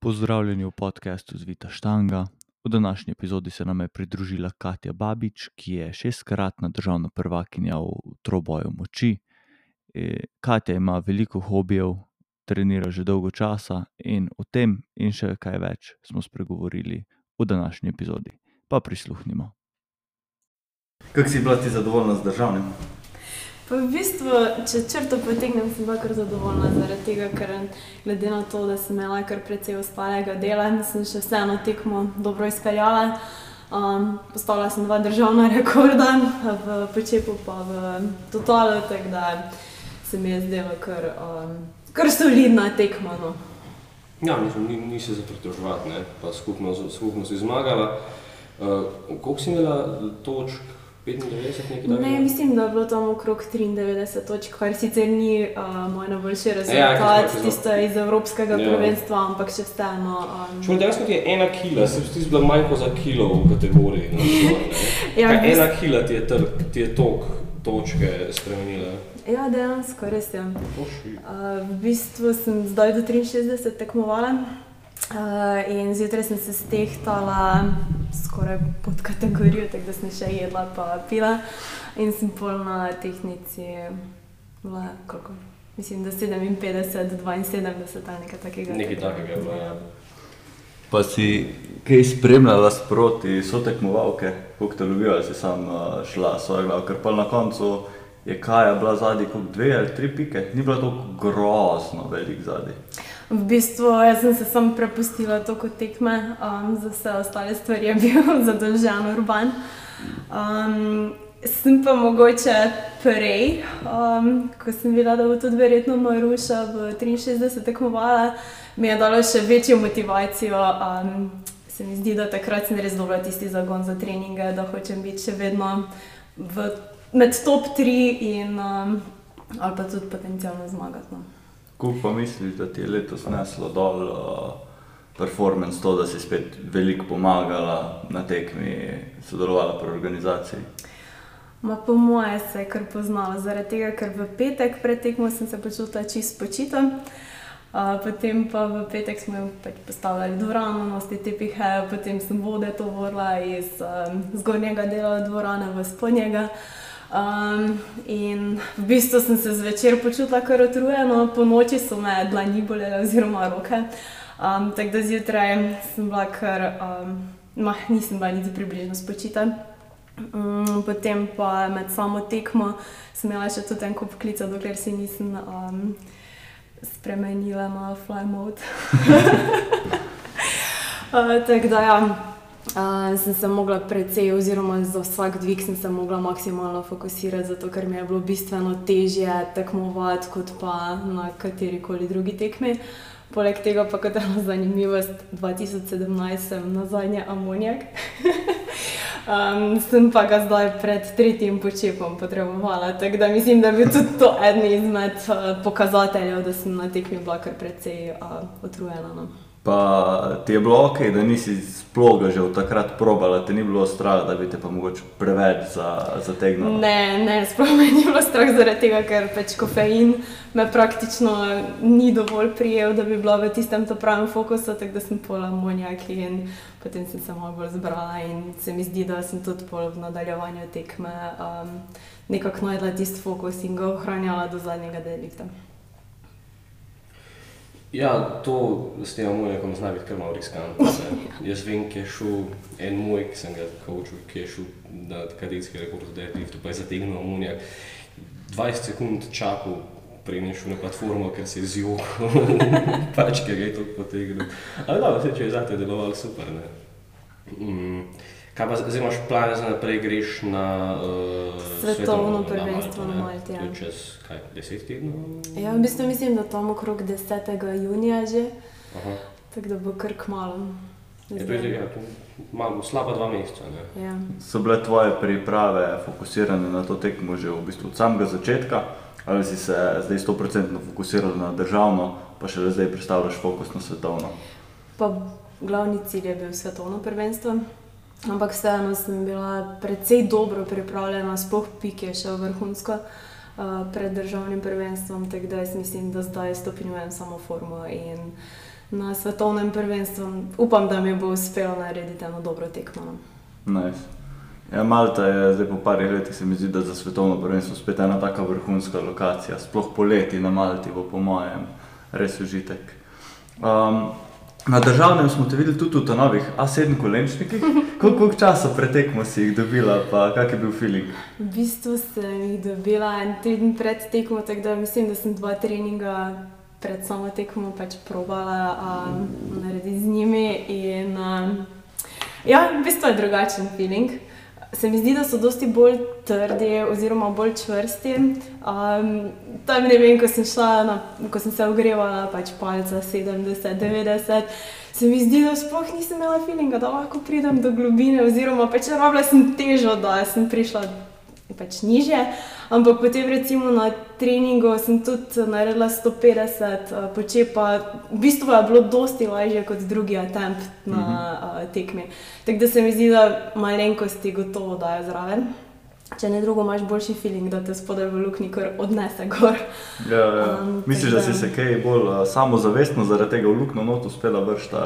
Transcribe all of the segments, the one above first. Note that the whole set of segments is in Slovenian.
Pozdravljeni v podkastu Zvita Štanga. V današnji epizodi se nam je pridružila Katja Babič, ki je šestkratna državna prvakinja v troboju moči. E, Katja ima veliko hobijev, trenira že dolgo časa in o tem in še kaj več smo spregovorili v današnji epizodi. Pa prisluhnimo. Kako si bila ti zadovoljna z državnim? Pa v bistvu, če črto potegnem, sem bila kar zadovoljna zaradi tega, ker glede na to, da sem imela kar precej ostalega dela sem še vseeno tekmo dobro izpeljala. Um, postavila sem dva državna rekorda v Počepu pa v Totalu, tako da se mi je zdelo kar, um, kar solidna tekma. No. Ja, nisem, ni, ni se za pritoževati, pa skupno, skupno si zmagala. Uh, koliko si imela točk? 95, ne, mislim, da je bilo tam okrog 93 točk, kar sicer ni uh, moj najboljši ja, rezultat, ja, tisto iz Evropskega ja. prvenstva, ampak še vseeno. Um... Dejansko ti je ena kila, se ti zdi majhno za kilo v kategoriji. No, ja, ena kila ti je, ti je tok, točke spremenila. Ja, dejansko, res je. Uh, v bistvu sem zdaj do 63 tekmovala. Uh, in zjutraj sem se stehtala skoraj pod kategorijo, tako da sem še jedla, pa pila. In sem pol na tehnici, bila, koliko, mislim, da 57, 72 ali nekaj takega. Nekaj takega. Ja. Pa si kaj spremljala sproti, so tekmovalke, kako te ljubijo, ali si sam uh, šla svoje glave, ker pa na koncu je Kaja bila zadnji, kot dve ali tri pike, ni bilo tako grozno velik zadnji. V bistvu sem se samo prepustila to kot tekme, um, za vse ostale stvari je bil zadolžen urban. Um, sem pa mogoče prej, um, ko sem videla, da bo tudi verjetno Maruša v 63 tekmovala, mi je dalo še večjo motivacijo. Um, se mi zdi, da takrat sem res dobila tisti zagon za treninge, da hočem biti še vedno v, med top 3 in um, ali pa tudi potencialno zmagati. No. Kako pa misliš, da ti je letos neslo dol uh, performance, to, da si spet veliko pomagala na tekmi, sodelovala pri organizaciji? Ma po moje se je kar poznalo, zaradi tega, ker v petek pred tekmo sem se počutila čist počita. Uh, potem pa v petek smo pač postavljali dvorano, nosti tepihe, potem sem vode to vrla iz um, zgornjega dela dvorane v spodnjega. Um, in v bistvu sem se zvečer počutila kar utrujeno, po noči so me dlani bolele, oziroma roke. Um, tako da zjutraj sem bila kar, um, mah, nisem bila niti približno spočita. Um, potem pa med samo tekmo sem imela še tudi en kup klica, dokler si nisem um, spremenila na fly mode. uh, tako da ja. Uh, sem se mogla precej, oziroma za vsak dvig sem se mogla maksimalno fokusirati, zato ker mi je bilo bistveno težje tekmovati kot pa na kateri koli drugi tekmi. Poleg tega pa kot ena zanimivost, 2017 sem na zadnje amonijak. um, sem pa ga zdaj pred tretjim počepom potrebovala. Tako da mislim, da bi tudi to eden izmed uh, pokazateljev, da sem na tekmi bila kar precej uh, utrujena. No. Pa ti je bilo ok, da nisi sploh že od takrat probala, ti ni bilo strah, da bi te pa mogoče preveč zategnilo? Ne, ne, sploh me ni bilo strah zaradi tega, ker pač kofein me praktično ni dovolj prijel, da bi bila v tistem pravem fokusu, tako da sem pola monjaki in potem sem se malo bolj zbrala in se mi zdi, da sem tudi pol v nadaljevanju tekme um, nekako najdla tisti fokus in ga ohranjala do zadnjega delikta. Ja, to s tem mojim zna biti kar malo riskantno. Jaz vem, ki je šel en moj, ki sem ga učil, ki je šel na kadetski rekord za deadlift, pa je zategnil amonijak. 20 sekund čakal, preden je šel na platformo, ker se je zjokal, pač ker je to potegnil. Ampak da, vse, če je zate deloval super. Ne? Mm. Kaj pa zdaj imaš plan za naprej, greš na uh, svetovno prvenstvo na Malti? Ja. Čez kaj, deset tednov? Ja, v bistvu mislim, da tam okrog 10. junija že. Tako da bo kar k malu. Je to že ja, malo slaba dva meseca. Ja. So bile tvoje priprave fokusirane na to tekmo že v bistvu od samega začetka? Ali si se zdaj 100% fokusirala na državno, pa še zdaj predstavljaš fokus na svetovno? Pa glavni cilj je bil svetovno prvenstvo. Ampak vseeno sem bila precej dobro pripravljena, sploh pik je še vrhunsko uh, pred državnim prvenstvom, tako da jaz mislim, da zdaj stopnjujem samo formo in na svetovnem prvenstvu. Upam, da mi bo uspelo narediti eno dobro tekmo. no. Nice. Ja, Malta je zdaj po parih letih, se mi zdi, da za svetovno prvenstvo spet ena taka vrhunska lokacija. Sploh poleti na Malti bo po mojem res užitek. Um, na državnem smo te videli tudi v novih A7 kolenčnikih. Koliko, časa pretekmo si jih dobila, pa kak je bil feeling? V bistvu sem jih dobila en teden pred tekmo, tako da mislim, da sem dva treninga pred samo tekmo pač probala um, narediti z njimi. In, um, ja, v bistvu je drugačen feeling. Se mi zdi, da so dosti bolj trdi, oziroma bolj čvrsti. Um, tam ne vem, ko sem šla, na, ko sem se ogrevala, pač palca 70, 90. Se mi zdi, da sploh nisem imela feelinga, da lahko pridem do globine, oziroma pač rabila sem težo, da sem prišla pač nižje. Ampak potem, recimo na treningu, sem tudi naredila 150, uh, počepa. V bistvu je bilo dosti lažje kot drugi attempt na uh, tekmi. Tako da se mi zdi, da malenkosti gotovo dajo zraven. Če ne drugo, imaš boljši feeling, da te spodaj v luknji kar odnese gor. Ja, ja. Um, Misliš, da si se kaj bolj uh, samozavestno zaradi tega v luknjo not uspela vršiti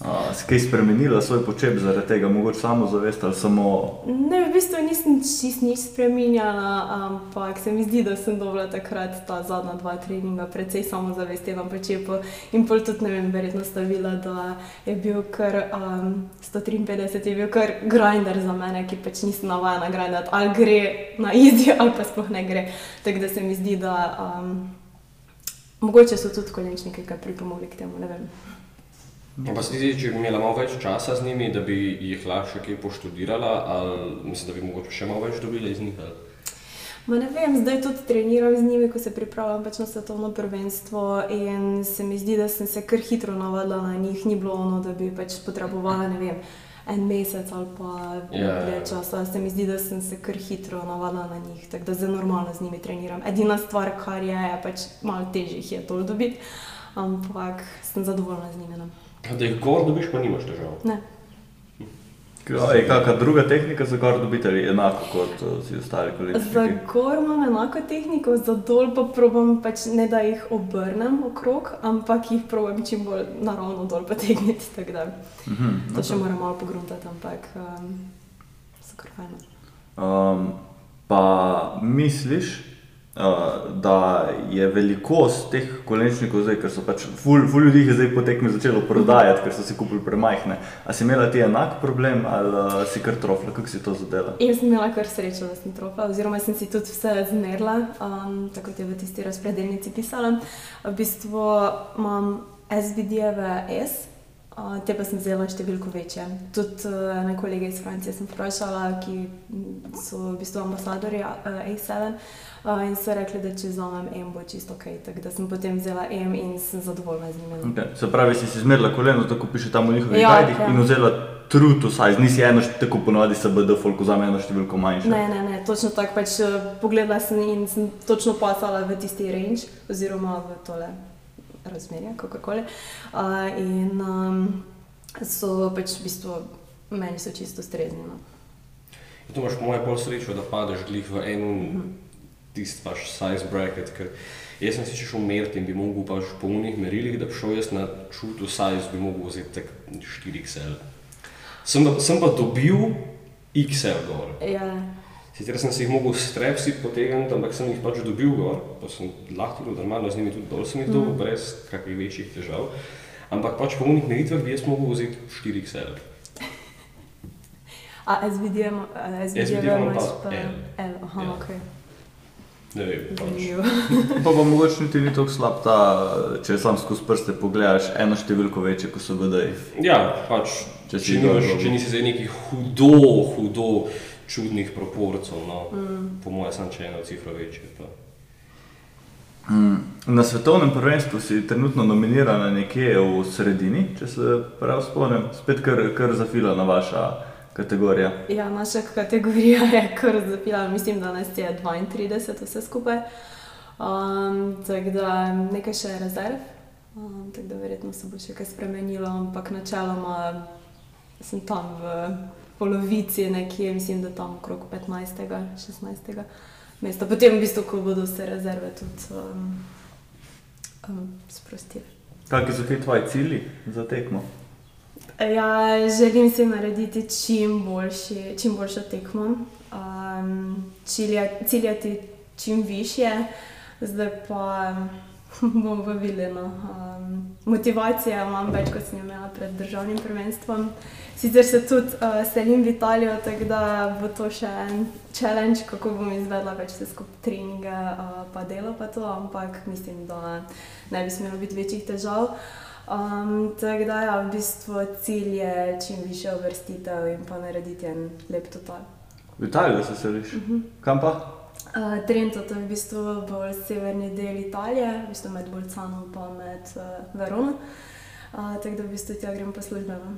uh, si kaj spremenila svoj počep zaradi tega, mogoče samozavest ali samo Ne, v bistvu nisem čist nič spremenjala, ampak se mi zdi, da sem dobila takrat ta zadnja dva treninga, precej samozavesti na počepu. In pol tudi, ne vem, verjetno stavila, da je bil kar um, 153, je bil kar grinder za mene, ki pač nisem navajena grindati, ali gre na easy, ali pa sploh ne gre. Tako da se mi zdi, da um, mogoče so tudi kolenčniki, ki pripomogli k temu, ne vem. Pa se ti zdi, če bi imela malo več časa z njimi, da bi jih lahko še kaj poštudirala, ali mislim, da bi mogoče še malo več dobila iz njih? ali? Ma ne vem, zdaj tudi treniram z njimi, ko se pripravljam pač na svetovno prvenstvo. In se mi zdi, da sem se kar hitro navadila na njih. Ni bilo ono, da bi pač potrebovala ne vem, en mesec ali pa Ja, ja. dlje časa. Se mi zdi, da sem se kar hitro navadila na njih, tako da zdaj normalno z njimi treniram. Edina stvar, kar je, je pač malo težje je dol dobiti, ampak sem zadovoljna z njimi. No. Da jih gor dobiš, pa nimaš težav. Ne. je kakšna druga tehnika za gor dobiti ali enako kot uh, vsi ostali Za kolenčniki. gor imam enako tehniko, za dol pa probam pač ne da jih obrnem okrog, ampak jih probam čim bolj naravno dol potegniti. da Mhm, To še moram malo pogruntati, ampak um, so kar fajn. Um, pa misliš, uh, da je velikost teh kolenčnikov zdaj, ker so pač ful, ljudi je zdaj po tekmi začelo prodajati, ker so si kupili premajhne. A si imela ti enak problem ali uh, si kar trofla, kako si to zadela? Jaz sem imela kar srečo, da sem trofla, oziroma sem si tudi vse zmerila, um, tako kot je v tisti razpredelnici pisala. V bistvu imam SBD-jeve S. Uh, te pa sem vzela številko večje. Tudi uh, ene kolege iz Francije sem vprašala, ki so v bistvu ambasadori uh, A7 uh, in so rekli, da če vzamem M, bo čisto ok. Tako da sem potem vzela M in sem zadovoljna z njim. Okay. Se pravi, si si zmerila koleno, tako piše tam v njihovih Ja, gajdih ja. in vzela true to size, nisi eno, tako ponovadi se BD folk vzame eno številko manjše. Ne, ne, ne, točno tako. Pač, eh, pogledala sem in sem točno pasala v tisti range, oziroma v tole razmerje, kako koli. Uh, in um, so pač v bistvu meni so čisto strezni. No. In to imaš po mojem pol srečo, da padeš glih v eno tisti vaš size bracket. Ker jaz sem si še šel meriti in bi mogel pač po unih merilih, da bi šel jaz na čutu size, bi mogel vzeti tak 4XL. Sem pa, sem pa dobil XL gor. Ja, Sicer sem si jih mogel strepsi potegniti, ampak sem jih pač dobil gor, pa sem lahko tudi normalno z njimi tudi dol sem jih dobil, mm. brez kakih večjih težav. Ampak pač po unih meritvah bi jaz mogel vzeti 4XL. a SVD ima, SVD SVD imam imaš pa L. L, aha, Ja. ok. Ne vem, pač. Pa pa mogoče niti ni tako slab ta, če sam skozi prste pogledaš, eno številko večje, kot so BD. Ja, pač, Če če, nimaš, če nisi zdaj nekih hudo, hudo čudnih proporcij, no, mm. po mojem, sem če eno cifro večje. Pa. Mm, Na svetovnem prvenstvu si trenutno nominirana nekje v sredini, če se prav spomnim, spet kar, kar zafilana vaša kategorija. Ja, naša kategorija je kar zapila, mislim, da nas je 32 vse skupaj. Um, tako da nekaj še je rezerv, um, tako da verjetno se bo še kaj spremenilo, ampak načeloma sem tam v polovici, nekje, mislim, da tam okrog 15. 16. mesta. Potem, v bistvu, ko bodo se rezerve tudi um, um, sprostile. Kakšni so ti tvoji cilji za tekmo? Ja, želim si narediti čim, boljši, čim boljšo tekmo, um, ciljati čim više, zdaj pa bomo pa videli. No. Um, motivacija imam več, kot sem imela pred državnim prvenstvom. Sicer se tudi uh, selim v Italijo, tako da bo to še en challenge, kako bom izvedla več vse skupaj treninge, uh, pa delo pa to, ampak mislim, da ne bi smelo biti večjih težav. Um, tako da, ja, v bistvu cilj je čim više uvrstitev in pa narediti en lep total. V Italijo se seliš? Uh -huh. Kam pa? Uh, Trento, to je v bistvu bolj severni del Italije, v bistvu med Bolcanom in med uh, Verono. Uh, tako da v bistvu tja grem po službeno.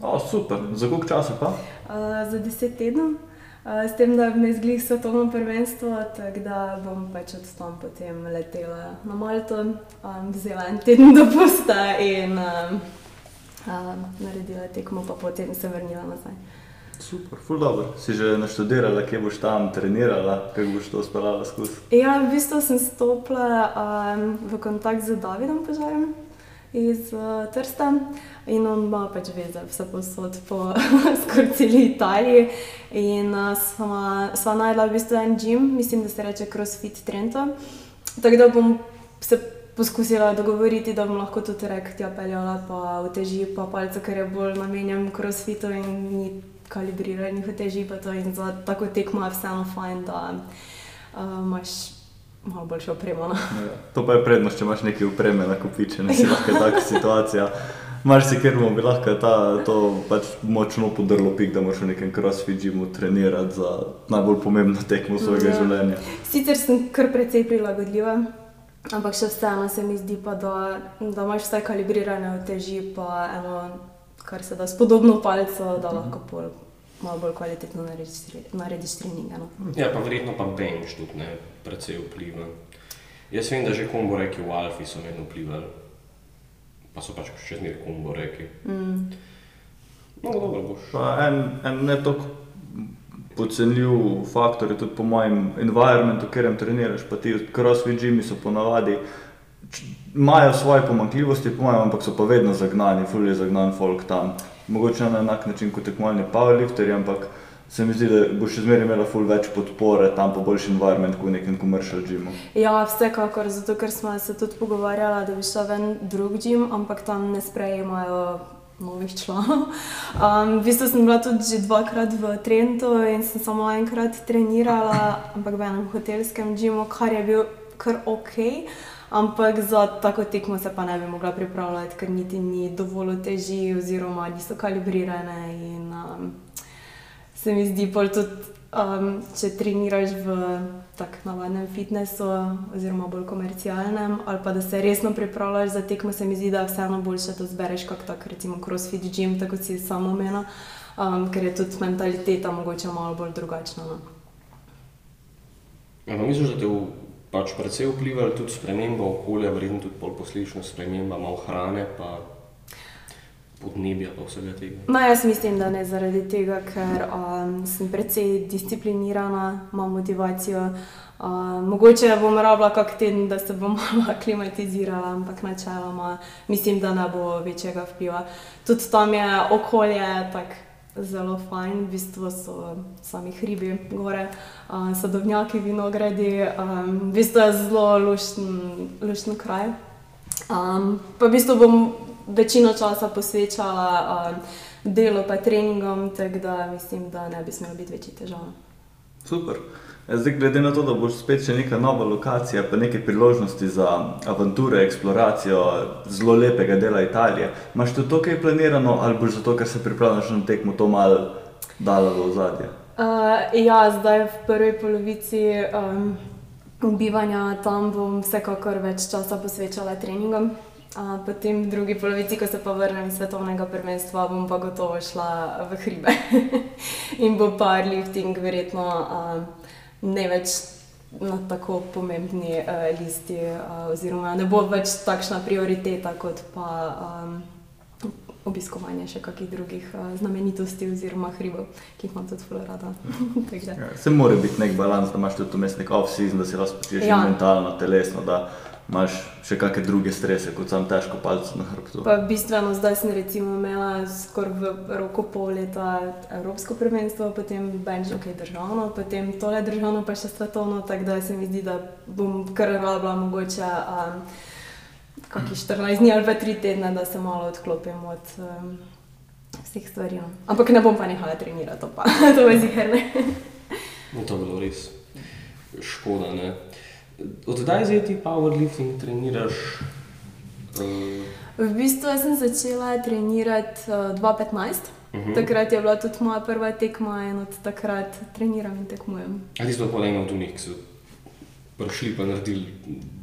O, super, za koliko časa pa? Uh, za deset tednov, uh, s tem, da me zglih svetovno prvenstvo, tako da bom pač od tam potem letela na Malto, um, vzela en teden dopusta in um, um, naredila tekmo, pa potem se vrnila nazaj. Super, ful dobro. Si že naštudirala, kje boš tam trenirala, kako boš to speljala skozi? Ja, v bistvu sem stopila um, v kontakt z Davidom Požarjem iz uh, Trsta in on ima pač veze vse posod po skoraj celi Italiji. In uh, sva, najdla v bistvu en gym, mislim, da se reče CrossFit Trento. Tako da bom se poskusila dogovoriti, da bom lahko tudi rekla, peljala pa v teži, pa palce, ker je bolj namenjen CrossFitu in ni kalibriranih v teži, pa to in za tako tekmo je vseeno fajn, da uh, imaš malo boljšo opremo. No. Ja, to pa je prednost, če imaš nekaj upreme na kupiče, ne si lahko taka situacija. Mar si kjer bi lahko ta, to pač močno podrlo pik, da moraš v nekem crossfit gymu trenirati za najbolj pomembno tekmo svojega ja. življenja. Sicer sem kar precej prilagodljiva, ampak še vseeno se mi zdi pa, da, da imaš vse kalibrirane v teži, pa eno, kar se da spodobno palco, da lahko pol malo bolj kvalitetno narediš treninge. No. Ja, pa verjetno pa bench tudi ne, precej vpliva. Jaz vem, da že kombo reki v Alfi so vedno vplivali, pa so pač še zmeraj kombo reki. Mm. No, dobro boš. Pa en, en ne tako pocenljiv faktor je tudi po mojem environmentu, kjer jim treniraš, pa ti crossfit gymi so ponavadi. Imajo svoje pomankljivosti, po mojem, ampak so pa vedno zagnani, fully zagnan folk tam mogoče na enak način kot tekmovalni powerlifter, ampak se mi zdi, da bo še zmeraj imela ful več podpore, tam pa boljši environment kot v nekem komercial gymu. Ja, vsekakor, zato ker smo se tudi pogovarjali, da bi šel ven drug gym, ampak tam ne sprejemajo novih članov. Um, v bistvu sem bila tudi že dvakrat v Trentu in sem samo enkrat trenirala, ampak v enem hotelskem gymu, kar je bil kar ok. Ampak za tako tekmo se pa ne bi mogla pripravljati, ker niti ni dovolj teži, oziroma niso kalibrirane. In, um, se mi zdi, da tudi um, če treniraš v tako navadnem fitnessu, oziroma bolj komercialnem, ali pa da se resno pripravljaš za tekmo, se mi zdi, da vseeno boljše to zbereš kot tak, recimo CrossFit Gym, tako si samo mena, um, ker je tudi mentaliteta mogoče malo bolj drugačna. No. Ja, misliš, da te v pač predvsej vplivali tudi sprememba okolja, verjetno tudi bolj posledično sprememba malo hrane, pa podnebja pa vsega tega. No, jaz mislim, da ne zaradi tega, ker um, sem precej disciplinirana, imam motivacijo. Uh, mogoče bom rabila kak teden, da se bom malo klimatizirala, ampak načeloma mislim, da ne bo večjega vpliva. Tudi tam je okolje tako zelo fajn, v bistvu so sami hribi, gore, uh, sadovnjaki, vinogradi, um, v bistvu je zelo lušten kraj. Um, pa v bistvu bom večino časa posvečala um, delu in treningom, tako da mislim, da ne bi smelo biti večji težav. Super. Zdaj, glede na to, da boš spet še neka nova lokacija, pa neke priložnosti za avanture, eksploracijo zelo lepega dela Italije, imaš to kaj planirano ali boš zato, ker se pripravljaš na tekmo, to malo dalo v ozadje? Uh, ja, zdaj v prvi polovici um, bivanja tam bom vsekakor več časa posvečala treningom. Uh, potem v drugi polovici, ko se pa vrnem iz svetovnega prvenstva, bom pa gotovo šla v hribe in bo powerlifting verjetno. Uh, ne več na tako pomembni uh, listi, uh, oziroma ne bo več takšna prioriteta kot pa um, obiskovanje še kakih drugih uh, znamenitosti oziroma hribov, ki jih imam tudi zelo rada. Ja, se mora biti nek balans, da imaš tudi vmes nek off-season, da počutiš Ja. ja. mentalno, telesno, da imaš še kakšne druge strese, kot sam težko palce na hrbtu. Pa bistveno zdaj sem recimo imela skoraj v roku pol leta Evropsko prvenstvo, potem bench ok državno, potem tole državno pa še svetovno, tako da se mi zdi, da bom kar rabila mogoče um, kakih 14 dni ali pa 3 tedne, da se malo odklopim od um, vseh stvari. No. Ampak ne bom pa nehala trenirati, to pa to je ziherne. No, to je bilo res škoda. Ne? Od kdaj zdaj ti powerlifting treniraš? Uh, V bistvu sem začela trenirati uh, 2015. uh Takrat je bila tudi moja prva tekma in od takrat treniram in tekmujem. Ali si to pa ena od unih, ki so prišli pa naredili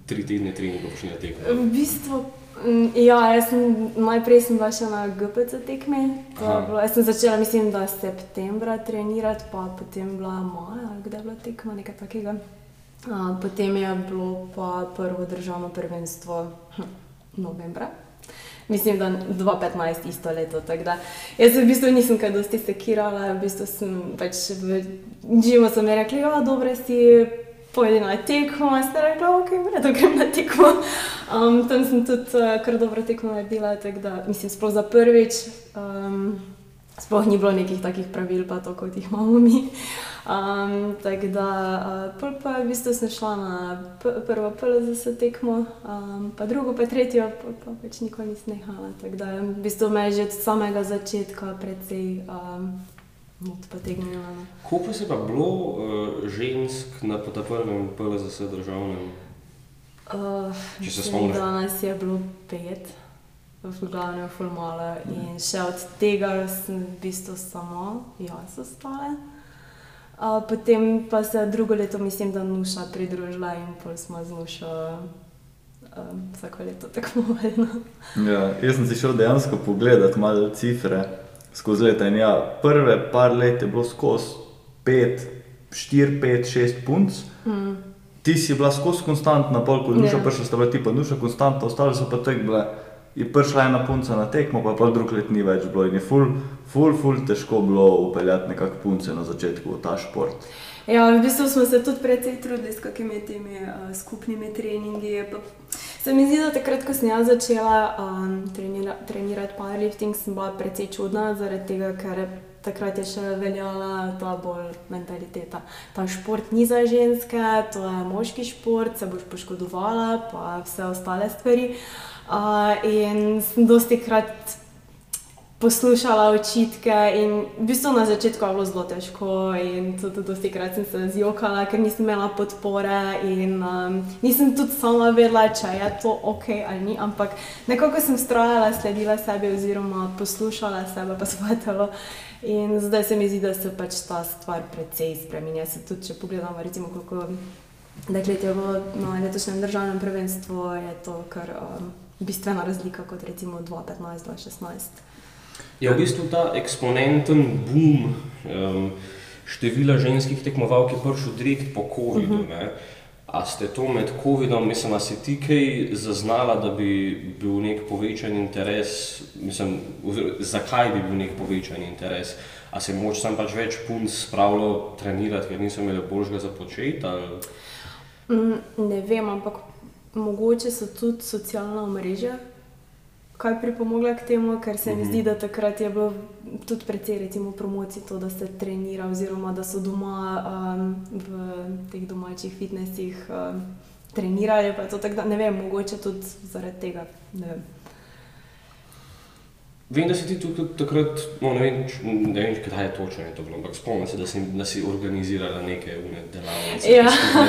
tri tedne treninga, pa še ne tekmo? V bistvu, ja, jaz sem najprej sem bila še na GPC tekmi. Aha. Bilo, jaz sem začela, mislim, da septembra trenirati, pa potem bila maja, kdaj je bila tekma, nekaj takega. Potem je bilo pa prvo državno prvenstvo hm, novembra. Mislim, da 2015 isto leto. Jaz v bistvu nisem kaj dosti sekirala, v bistvu sem pač v Džimu so mi rekli, da dobro si pojdi na tekmo, in ste rekli, ok, da grem na tekmo. Um, tam sem tudi uh, kar dobro tekmo naredila, tako da mislim, sploh za prvič. Um, sploh ni bilo nekih takih pravil, pa to, kot jih imamo mi. Um, tako da, uh, pa v bistvu sem šla na prvo PLZS tekmo, um, pa drugo, pa tretjo, pol pa več nikoli nisem nehala. Tako da v bistvu me je že od samega začetka precej um, potegnila. no. Koliko se pa bilo uh, žensk na po ta prvem PLZS državnem? Uh, Če se mislim, spomniš. da nas je bilo pet, v glavnem formala in še od tega sem v bistvu samo jaz ostala. Uh, potem pa se drugo leto, mislim, da Nuša pridružila in pol smo z Nušo um, vsako leto tekmovali. No. Ja, jaz sem si šel dejansko pogledat malo cifre skozi leta. In ja, prve par let je bilo skozi 5, 4, 5, 6 punc. Mm. Ti si bila skozi konstantna, pol ko je Nuša Ja. prišla, sta bila ti pa Nuša konstantna, ostale so pa tek bile. Je prišla ena punca na tekmo, pa pa drug let ni več bilo. In je ful, ful, ful težko bilo upeljati nekako punce na začetku v ta šport. Ja, v bistvu smo se tudi precej trudili s kakimi temi uh, skupnimi treningi. Pa Se mi zdi, da takrat, ko sem jaz začela um, trenira, trenirati powerlifting, sem bila precej čudna, zaradi tega, ker takrat je še veljala ta bolj mentaliteta. Ta šport ni za ženske, to je moški šport, se boš poškodovala, pa vse ostale stvari. Uh, in sem dosti krat poslušala očitke in v bistvu na začetku je bilo zelo težko in tudi dosti krat sem se zjokala, ker nisem imela podpore in um, nisem tudi sama vedela, če je to ok ali ni, ampak nekako sem strajala, sledila sebi oziroma poslušala sebe pa svoje telo. In zdaj se mi zdi, da se pač ta stvar precej spremenja. Se tudi, če pogledamo, recimo, koliko deklet je bilo na letošnjem državnem prvenstvu, je to kar um, bistvena razlika kot recimo 2015-2016. Je v bistvu ta eksponenten boom um, števila ženskih tekmovalk je prišel direkt po COVID-u. Uh -huh. A ste to med COVID-om, mislim, da si ti kaj zaznala, da bi bil nek povečan interes, mislim, oziroma, zakaj bi bil nek povečan interes? A se je moč sam pač več punc spravilo trenirati, ker niso imeli boljšega za početi? ali- Mm, ne vem, ampak mogoče so tudi socialna omrežja kaj pripomogla k temu, ker se mi Mhm. zdi, da takrat je bilo tudi precej recimo, promocij to, da se trenira oziroma da so doma um, v teh domačih fitnesih um, trenirali. pa to, tako da, Ne vem, mogoče tudi zaradi tega. Ne vem. Vem, da si ti tudi, takrat, no, ne vem, ne vem, kdaj je točno je to bilo, ampak spomnim se, da si, da si organizirala neke une delavnice, Ja.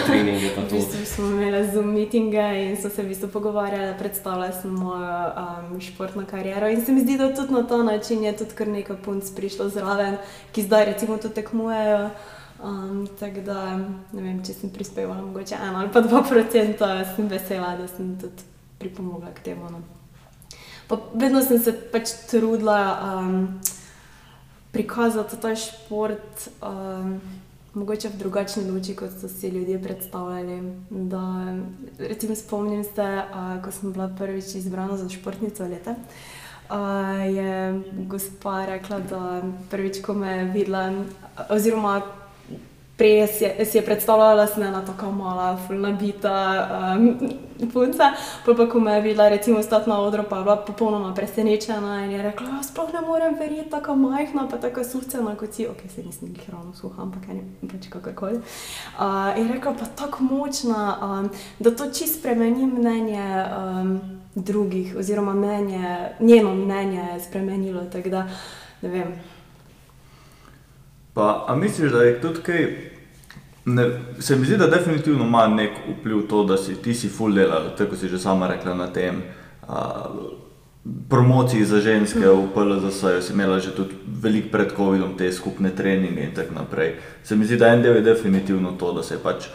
treninge V bistvu smo imeli Zoom meetinge in so se v bistvu pogovarjali, predstavljali smo mojo um, športno kariero. In se mi zdi, da tudi na ta način je tudi kar nekaj punc prišlo zraven, ki zdaj recimo tudi tekmujejo. Um, tako da ne vem, če sem prispevala mogoče eno ali pa dva procenta, sem vesela, da sem tudi pripomogla k temu. No. Pa vedno sem se pač trudila um, prikazati ta šport. Um, Mogoče v drugačni luči, kot so si ljudje predstavljali. Da, recimo, spomnim se, a, ko sem bila prvič izbrana za športnico leta. uh, je gospa rekla, da prvič, ko me je videla, oziroma prej si je, si je predstavljala, da sem ena tako mala, fulnabita um, punca. Pa, pa ko me je videla, recimo, stati na odru, pa je bila popolnoma presenečena in je rekla, ja, sploh ne morem verjeti, tako majhna, pa tako suhcena kot si. Ok, se nisem jih ravno suha, ampak ne pač kakorkoli. Uh, in rekla, pa tako močna, um, da to čist spremeni mnenje. Um, Drugih, oziroma mnenje, njeno mnenje je spremenilo. Da, Pa, a misliš, da je tudi kaj? Ne, se mi zdi, da definitivno ima nek vpliv to, da si ti si full delal, tako si že sama rekla na tem. A, Promociji za ženske v PLZ si imela že tudi veliko pred COVID-om, te skupne treninge in tako naprej. Se mi zdi, da en del je definitivno to, da se pač,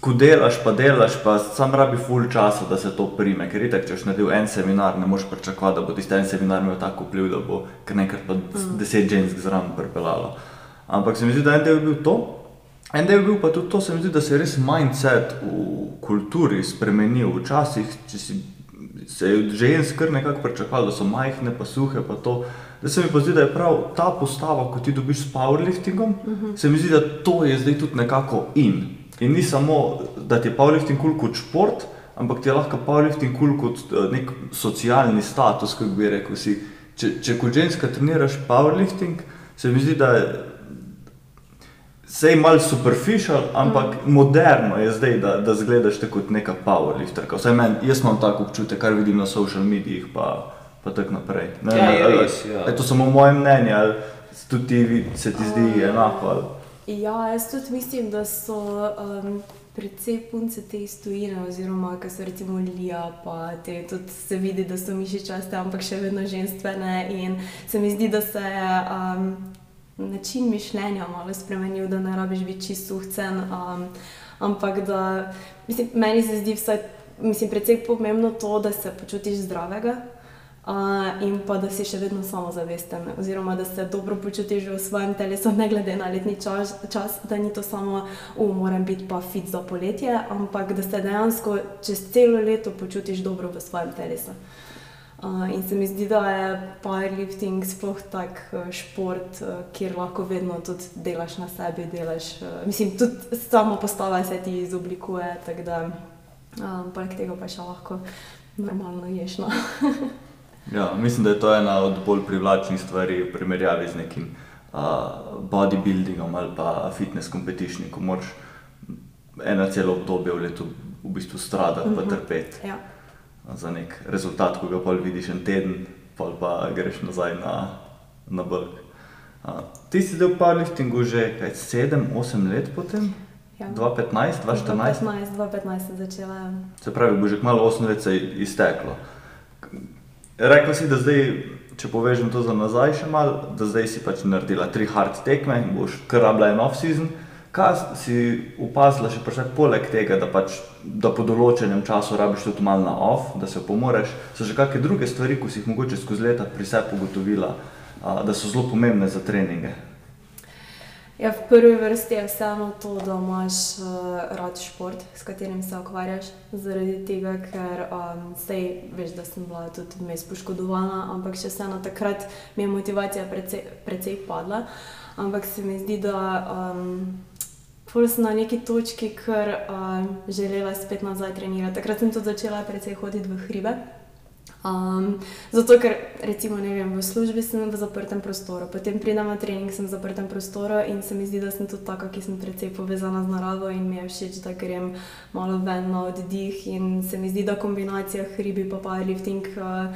ko delaš, pa delaš, pa sam rabi full časa, da se to prime. Ker itak, če boš naredil en seminar, ne moreš pričakovati, da bo tisti en seminar imel tako vpliv, da bo kar nekaj pa deset žensk zraven pripeljalo. Ampak se mi zdi, da en del je bil to. En del je bil pa tudi to, zdi, da se je res mindset v kulturi spremenil. Včasih si, se je žensk kar nekako pričakovalo, da so majhne, pa suhe. Pa da se mi pa zdi, da je prav ta postava, ko ti dobiš s powerliftingom, uh mhm. -huh. se mi zdi, da to je zdaj tudi nekako in. In ni samo, da ti je powerlifting kul cool kot šport, ampak ti je lahko powerlifting kul cool kot uh, nek socialni status, kako bi rekel. Si, če, če kot ženska treniraš powerlifting, se mi zdi, da je Vse je malo superficial, ampak mm. moderno je zdaj, da, da zgledaš kot neka powerlifter. Men, jaz imam tako občutek, kar vidim na social medijih, pa, pa tako naprej. Ne, ja, je res. Ja. Je to samo moje mnenje, ali tudi se ti zdi um, enako? Ali? Ja, jaz tudi mislim, da so um, predvsej punce te stojine, oziroma kar so recimo Lija, pa te tudi se vidi, da so mišičaste, ampak še vedno ženstvene. In se mi zdi, da se. Um, način mišljenja malo spremenil, da ne rabiš biti čisto suhcen. Um, ampak da, mislim, meni se zdi vsaj, mislim, predvsej pomembno to, da se počutiš zdravega. Uh, in pa da si še vedno samozavesten, oziroma da se dobro počutiš v svojem telesu, ne glede na letni čas, čas da ni to samo, da moram biti pa fit za poletje, ampak da se dejansko čez celo leto počutiš dobro v svojem telesu. Uh, in se mi zdi, da je powerlifting sploh tak uh, šport, uh, kjer lahko vedno tudi delaš na sebi. Delaš, uh, mislim, tudi samo postava se ti izoblikuje, tako da um, poleg tega pa še lahko normalno ješ. No. ja, mislim, da je to ena od bolj privlačnih stvari v primerjavi z nekim uh, bodybuildingom ali pa fitness competitionom, ko moraš eno celo obdobje v letu v bistvu stradati in uh -huh. trpeti. Ja za nek rezultat, ko ga pa vidiš en teden, pa pa greš nazaj na, na brk. Ti si del powerliftingu že 7-8 let potem? Ja. 2015, 2014? 2015, 2015 začela. Ja. Se pravi, bo že kmalo 8 let se izteklo. Rekla si, da zdaj, če povežem to za nazaj še malo, da zdaj si pač naredila tri hard tekme in boš kar rabila en off-season. Kaj si opazila še prej, poleg tega, da, pač, da po določenem času rabiš tudi malo na off, da se pomoreš, so še kakšne druge stvari, ki si jih mogoče skozi leta pri sebi ugotovila, da so zelo pomembne za treninge? Ja, v prvi vrsti je vseeno to, da imaš uh, rad šport, s katerim se ukvarjaš. Zaradi tega, ker um, sej, veš, da sem bila tudi vmes poškodovana, ampak še vseeno takrat mi je motivacija precej, precej padla. Ampak se mi zdi, da. Um, Pol sem na neki točki, ker uh, želela spet nazaj trenirati. Takrat sem tudi začela precej hoditi v hribe. Um, zato, ker recimo vem, v službi sem v zaprtem prostoru, potem pridem na trening, sem v zaprtem prostoru in se mi zdi, da sem tudi taka, ki sem precej povezana z naravo in mi je všeč, da grem malo ven na oddih. In se mi zdi, da kombinacija hribi in powerlifting, uh,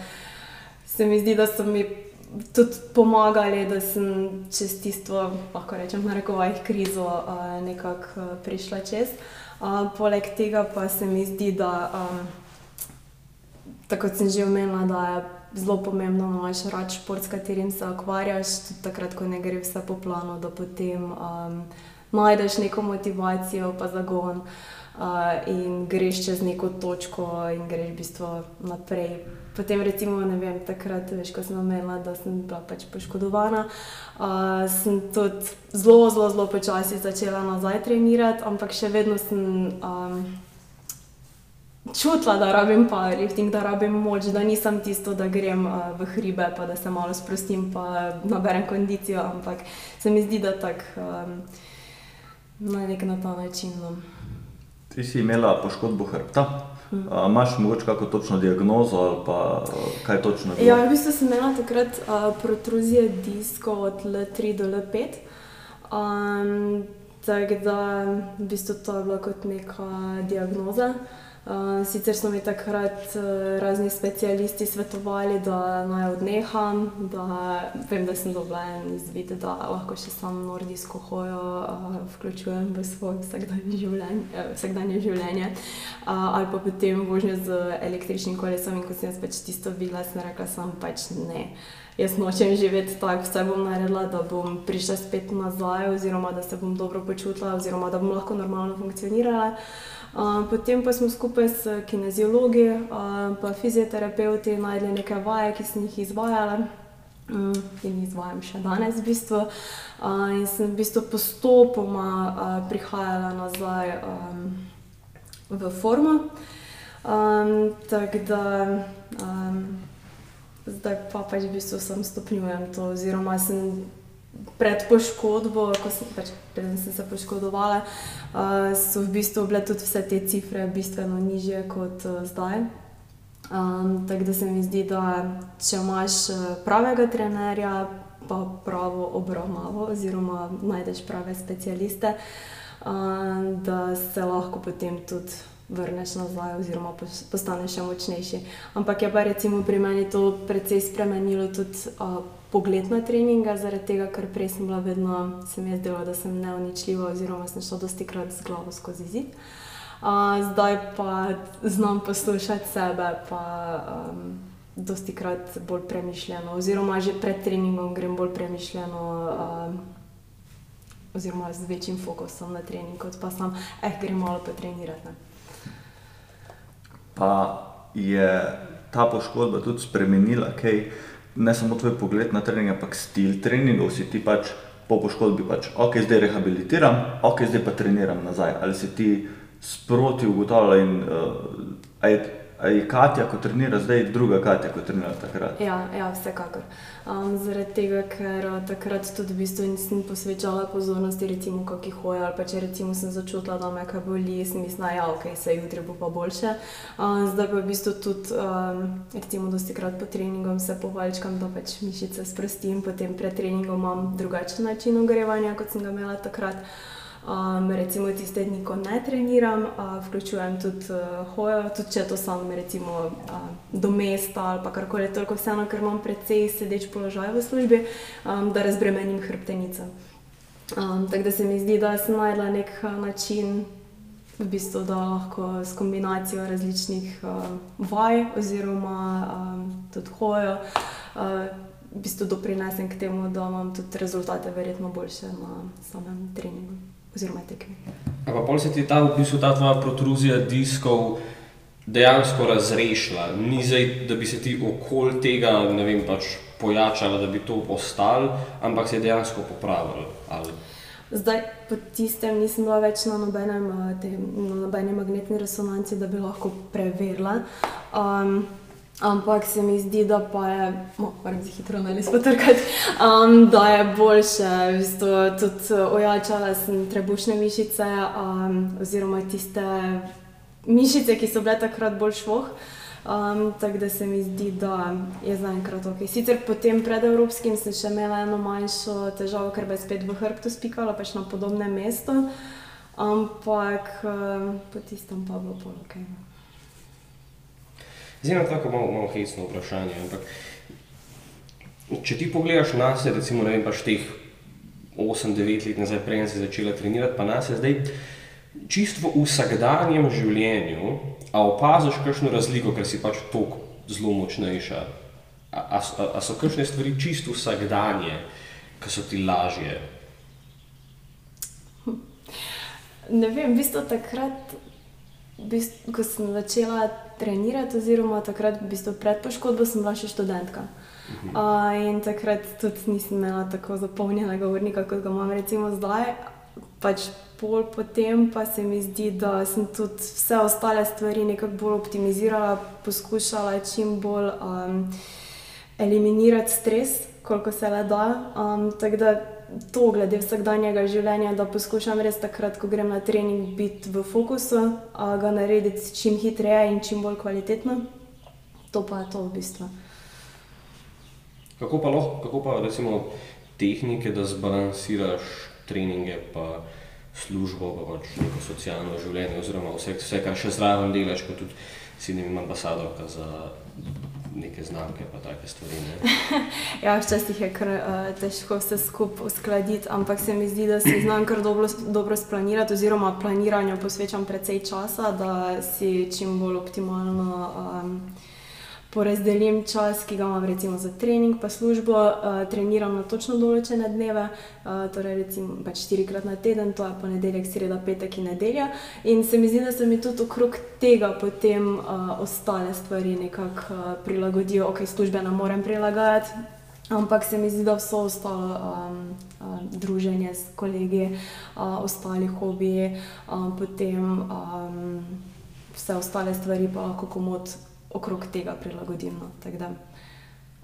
se mi zdi, da so mi tudi pomagali, da sem čez tisto, lahko rečem, na rekovajih krizo uh, nekako uh, prišla čez. Uh, poleg tega pa se mi zdi, da, um, tako kot sem že omenila, da je zelo pomembno, da imaš rad šport, s katerim se ukvarjaš, tudi takrat, ko ne gre vse po planu, da potem um, najdeš neko motivacijo, pa zagon. Uh, in greš čez neko točko, in greš v bistvu naprej Potem, recimo, ne vem, takrat, veš, ko sem omenila, da sem bila pač poškodovana, uh, sem tudi zelo, zelo, zelo počasi začela nazaj trenirati, ampak še vedno sem um, čutila, da rabim powerlifting, da rabim moč, da nisem tisto, da grem uh, v hribe, pa da se malo sprostim, pa naberem kondicijo, ampak se mi zdi, da tako um, na nek na ta način. No. Ti si imela poškodbo hrbta. A imaš morda kako točno diagnozo ali pa kaj točno? je bilo? Ja, v bistvu sem imela takrat uh, protruzije diskov od L3 do L5. Um, tako da v bistvu to je bila kot neka diagnoza. Uh, sicer so mi takrat uh, razni specialisti svetovali, da naj odneham, da vem, da sem dobila en izvid, da lahko še samo nordijsko hojo uh, vključujem v svoje vsakdanje življenje. Vsakdanje življenje. Ali pa potem vožnjo z električnim kolesom in ko sem jaz pač tisto videla, sem rekla, sem pač ne. Jaz nočem živeti tako, vse bom naredila, da bom prišla spet nazaj, oziroma da se bom dobro počutila, oziroma da bom lahko normalno funkcionirala. Uh, potem pa smo skupaj s kineziologi in uh, fizioterapeuti najdli nekaj vaj, ki sem jih izvajala um, in izvajam še danes. V bistvu. in sem v bistvu postopoma prihajala nazaj um, v formo. Um, Tako da um, zdaj pa pač v bistvu sem stopnjujem to, oziroma sem pred poškodbo, ko sem, pač, preden sem se poškodovala, uh, so v bistvu bile tudi vse te cifre bistveno nižje kot uh, zdaj. Um, tako da se mi zdi, da če imaš pravega trenerja, pa pravo obravnavo, oziroma najdeš prave specialiste, um, da se lahko potem tudi vrneš nazaj, oziroma postaneš še močnejši. Ampak je pa recimo pri meni to precej spremenilo tudi uh, pogled na treninge, zaradi tega, ker prej sem bila vedno, se mi je zdelo, da sem neuničljiva, oziroma sem šla dosti krat z glavo skozi zid. Uh, zdaj pa znam poslušati sebe, pa um, dosti krat bolj premišljeno, oziroma že pred treningom grem bolj premišljeno. Um, Oziroma, z večjim fokusom na trening, kot pa sem, eh, gremo malo potrenirati. Pa je ta poškodba tudi spremenila, kaj ne samo tvoj pogled na trening, ampak stil treningov, si ti pač po poškodbi, pač, ok, zdaj rehabilitiram, ok, zdaj pa treniram nazaj. Ali si ti sproti ugotavljala in uh, je Katja, ko trenira zdaj, druga Katja, ko trenira takrat? Ja, ja vsekakor. Um, zaradi tega, ker uh, takrat tudi v bistvu nisem posvečala pozornosti, recimo, kako hoja, ali pa če recimo sem začutila, da me kaj boli, sem mislila, ja, okay, se jutri bo pa boljše. Um, zdaj pa v bistvu tudi, um, recimo, dosti krat po treningu se povaljčkam, da pač mišice sprostim, potem pred treningom imam drugačen način ogrevanja, kot sem ga imela takrat. Um, recimo tiste dni, ko ne treniram, uh, vključujem tudi uh, hojo, tudi če to samo recimo uh, do mesta ali pa karkoli, toliko vseeno, ker imam precej sedeč položaj v službi, um, da razbremenim hrbtenico. Um, tako da se mi zdi, da sem najdla nek način, v bistvu, da lahko s kombinacijo različnih uh, vaj oziroma um, tudi hojo. Uh, V bistvu doprinesem k temu, da imam tudi rezultate, verjetno boljše na samem treningu oziroma tekmi. Ampak pol se ti ta, v bistvu, ta tvoja protruzija diskov dejansko razrešila. Ni zdaj, da bi se ti okoli tega, ne vem, pač pojačala, da bi to postal, ampak se je dejansko popravil. Ali? Zdaj, po tistem nisem bila več na nobenem, te, na nobeni magnetni resonanci, da bi lahko preverila. Um, Ampak se mi zdi, da pa je, moram se hitro na les potrkati, um, da je boljše, v bistvu tudi ojačala sem trebušne mišice, um, oziroma tiste mišice, ki so bile takrat bolj švoh. Um, tako da se mi zdi, da je zaenkrat ok. Sicer potem pred Evropskim sem še imela eno manjšo težavo, ker bi spet v hrbtu spikala, pač na podobnem mestu, ampak um, po tistem pa bo bolj ok. Zdaj imam tako malo, malo hecno vprašanje. Ampak, če ti pogledaš na sebe, recimo, ne vem, pač teh 8-9 let nazaj, prej si začela trenirati, pa nas je zdaj čisto v vsakdanjem življenju, a opaziš kakšno razliko, ker si pač toliko zelo močnejša. A, a, a so kakšne stvari čisto vsakdanje, ki so ti lažje? Ne vem, v bistvu takrat bistvu, ko sem začela trenirati, oziroma takrat, v bistvu pred poškodbo, sem bila še študentka. Uh, in takrat tudi nisem imela tako zapolnjenega urnika, kot ga imam recimo zdaj. pač pol potem pa se mi zdi, da sem tudi vse ostale stvari nekako bolj optimizirala, poskušala čim bolj um, eliminirati stres, koliko se le da. Um, tako da to glede vsakdanjega življenja, da poskušam res takrat, ko grem na trening, biti v fokusu, ga narediti čim hitreje in čim bolj kvalitetno. To pa je to v bistvu. Kako pa lahko, kako pa recimo tehnike, da zbalansiraš treninge, pa službo, pa pač neko socialno življenje, oziroma vse, vse kar še zraven delaš, kot tudi si ne vem, ambasadorka za neke znamke, pa take stvari. Ne? ja, včasih je kar uh, težko vse skupaj uskladiti, ampak se mi zdi, da si znam kar dobro, dobro splanirati, oziroma planiranju posvečam precej časa, da si čim bolj optimalno. Um, porazdelim čas, ki ga imam recimo za trening, pa službo, uh, treniram na točno določene dneve, uh, torej recimo pač štirikrat na teden, to je ponedeljek, sreda, petek in nedelja. In se mi zdi, da se mi tudi okrog tega potem uh, ostale stvari nekako uh, prilagodijo, ok, službe ne morem prilagajati. Ampak se mi zdi, da vse ostalo, um, uh, druženje s kolegi, uh, ostali hobiji, uh, potem um, vse ostale stvari pa lahko komod okrog tega prilagodim. No. Da,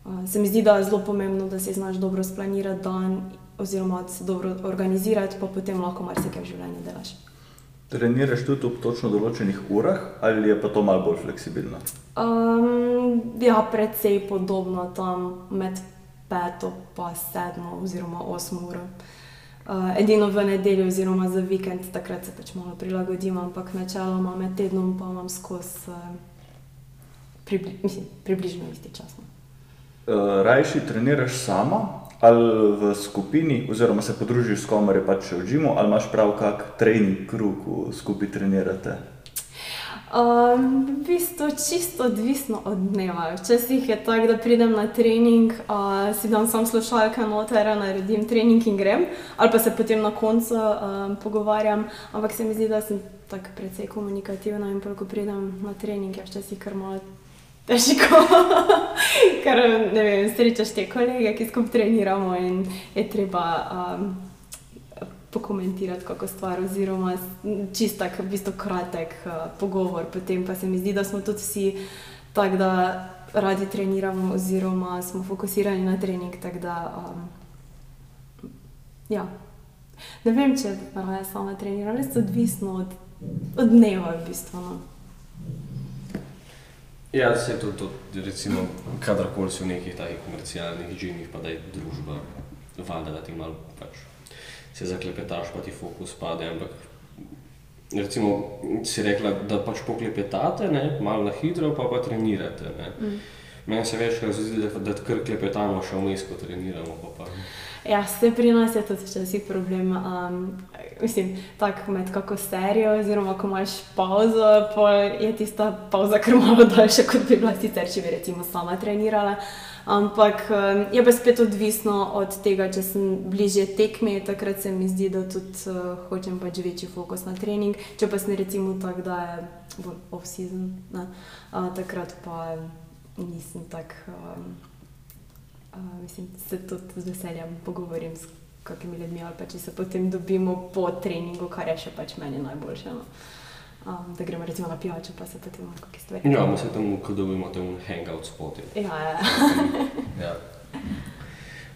uh, se mi zdi, da je zelo pomembno, da si znaš dobro splanirati dan, oziroma da se dobro organizirati, pa potem lahko marsikaj v življenju delaš. Treniraš tudi v točno določenih urah, ali je pa to malo bolj fleksibilno? Um, ja, precej podobno tam med peto in sedmo, oziroma osmo uro. Uh, edino v nedeljo, oziroma za vikend, takrat se pač malo prilagodim, ampak načeloma med tednom pa imam skozi. Uh, pribli, mislim, približno isti čas. Uh, no. eh, Rajši treniraš sama ali v skupini, oziroma se podružiš s komer je pač v Džimu, ali imaš prav kak trening krug, ko skupaj trenirate? Um, v bistvu čisto odvisno od dneva. Včasih je tako, da pridem na trening, uh, si dam samo slušalke noter, naredim trening in grem, ali pa se potem na koncu um, pogovarjam. Ampak se mi zdi, da sem tako precej komunikativna in ko pridem na trening, je včasih kar malo težko. Ker vem, srečaš te kolege, ki skupaj treniramo in je treba um, pokomentirati kako stvar, oziroma čist tak, v bistvu kratek uh, pogovor. Potem pa se mi zdi, da smo tudi vsi tako, da radi treniramo, oziroma smo fokusirani na trening. Da, um, ja. Ne vem, če raje sama treniram, res odvisno od, od dneva, v bistvu. No. Ja, se to, to recimo, kadarkoli si v nekih takih komercialnih živih, pa da je družba, valjda, da ti malo pač se zaklepetaš, pa ti fokus pade. Ampak, recimo, si rekla, da pač poklepetate, ne, malo na hitro, pa pa trenirate. Mm. Meni se večkrat zdi, da, da kar klepetamo še vmes, ko treniramo. Pa pa. Ja, se pri nas je to včasih problem. Um, mislim, tako med kako serijo, oziroma ko imaš pauzo, pa je tista pauza kar malo daljša, kot bi bila sicer, če bi recimo sama trenirala. Ampak um, je pa spet odvisno od tega, če sem bližje tekmi, takrat se mi zdi, da tudi uh, hočem pač večji fokus na trening. Če pa sem recimo tak, da je off-season, uh, takrat pa nisem tako. Um, uh, mislim, se tudi z veseljem pogovorim s kakimi ljudmi, ali pa če se potem dobimo po treningu, kar je še pač meni najboljše. No. Um, da gremo recimo na pijačo, pa se potem lahko kaj stvari. Ja, mi se tam, ko dobimo tam hangout spoti. Ja, ja. ja.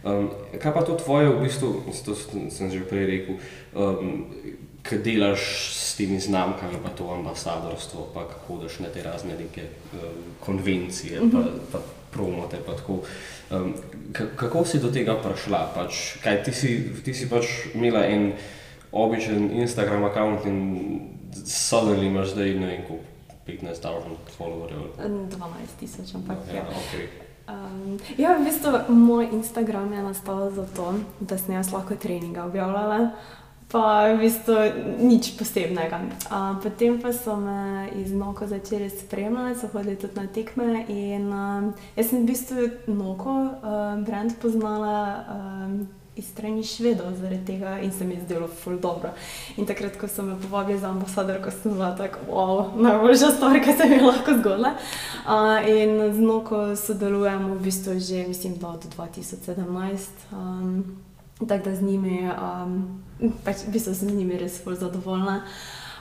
Um, kaj pa to tvoje, v bistvu, to sem že prej rekel, um, kaj delaš s temi znamkami, pa to ambasadorstvo, pa hodiš na te razne neke um, konvencije, pa, mhm. pa promote, tako. Um, kako si do tega prišla? Pač, kaj, ti, si, ti si pač imela en običajen Instagram račun in sodeli imaš zdaj ne vem, koliko 15.000 followerjev. 12 tisoč, ampak no, ja. Okay. Um, ja, v bistvu moj Instagram je nastal zato, da sem jaz lahko treninga objavljala pa v bistvu nič posebnega. A, potem pa so me iz Noko začeli spremljati, so hodili tudi na tekme. In, a, jaz sem v bistvu Noko a, brand poznala. A, Iz strani švedov, zaradi tega in se mi je zdelo ful dobro. In takrat, ko so me povabili za ambasador, ko sem bila tako, wow, najboljša stvar, ki se mi je lahko zgodila. Uh, in z Noko sodelujemo v bistvu že, mislim, od 2017. Um, tako da z njimi, um, pač v bistvu sem z njimi res bolj zadovoljna.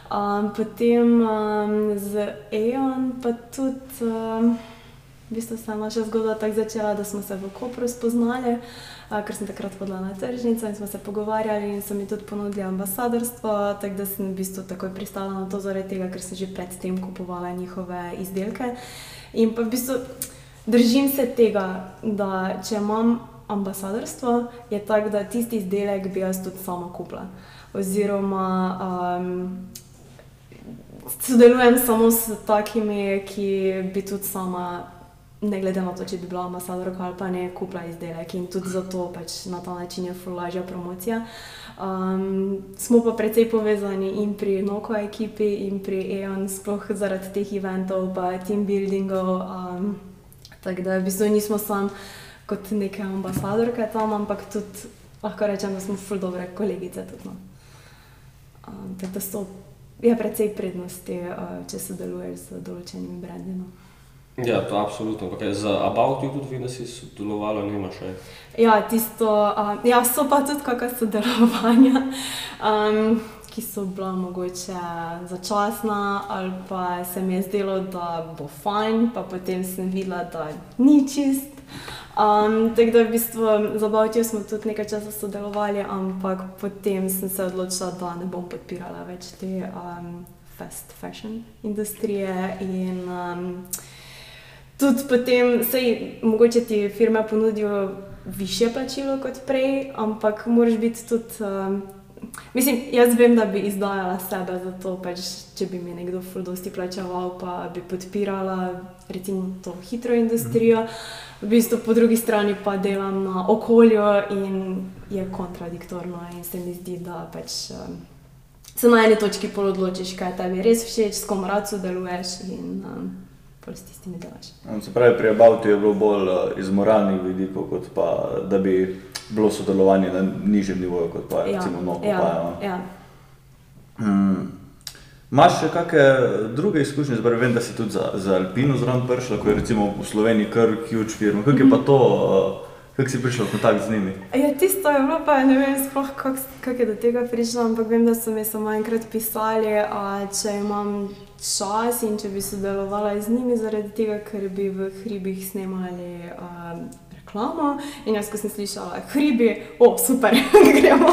Um, potem um, z EON pa tudi, um, v bistvu se je naša zgodba tako začela, da smo se v Kopru spoznali, uh, ker sem takrat hodila na tržnico in smo se pogovarjali in so mi tudi ponudili ambasadorstvo, tako da sem v bistvu takoj pristala na to zaradi tega, ker sem že predtem kupovala njihove izdelke. In pa v bistvu držim se tega, da če imam ambasadorstvo, je tako, da tisti izdelek bi jaz tudi sama kupila. Oziroma, um, sodelujem samo s takimi, ki bi tudi sama, ne glede na to, če bi bila ambasadorka ali pa ne, kupila izdelek in tudi zato pač na ta način je fulažja promocija. Um, smo pa precej povezani in pri Noko ekipi, in pri EON, sploh zaradi teh eventov, pa team buildingov. Um, tako da v bistvu nismo samo kot neke ambasadorke tam, ampak tudi lahko rečem, da smo ful dobre kolegice. Tudi, no. um, tako da so je precej prednosti, uh, če sodeluješ z določenimi brendi. No. Ja, to je absolutno. Okay. Za About You tudi vi, da si sodelovala, nima še? Ja, tisto, uh, ja, so pa tudi kakšna sodelovanja. Um, Ki so bila mogoče začasna, ali pa se mi je zdelo, da bo fajn, pa potem sem videla, da ni čist. Um, tako da v bistvu za Bautijo smo tudi nekaj časa sodelovali, ampak potem sem se odločila, da ne bom podpirala več te um, fast fashion industrije. In um, tudi potem, sej, mogoče ti firme ponudijo više plačilo kot prej, ampak moraš biti tudi. Um, Mislim, jaz vem, da bi izdajala sebe za to, pač, če bi mi nekdo fuldosti plačeval, pa bi podpirala recimo to hitro industrijo. Mm -hmm v bistvu po drugi strani pa delam na okolju in je kontradiktorno. In se mi zdi, da pač, um, se na eni točki pol odločiš, kaj tebi res všeč, s kom rad sodeluješ in um, s tistimi delaš. Se pravi, pri Abautu je bilo bolj iz moralnih vidikov, kot pa da bi bilo sodelovanje na nižjem nivoju, kot pa ja, recimo. Ja, ja. ja. Hmm. Imaš še kakšne druge izkušnje, zdaj vem, da si tudi za, za Alpino zraven prišla, ko je recimo v Sloveniji kar huge firma. Kako je pa to, uh, kako si prišla v kontakt z njimi? Ja, tisto je bilo, pa ne vem sploh, kako kak je do tega prišlo, ampak vem, da so mi samo enkrat pisali, a, če imam čas in če bi sodelovala z njimi zaradi tega, ker bi v hribih snemali. A. In jaz, ko sem slišala, hribi, o, super, gremo.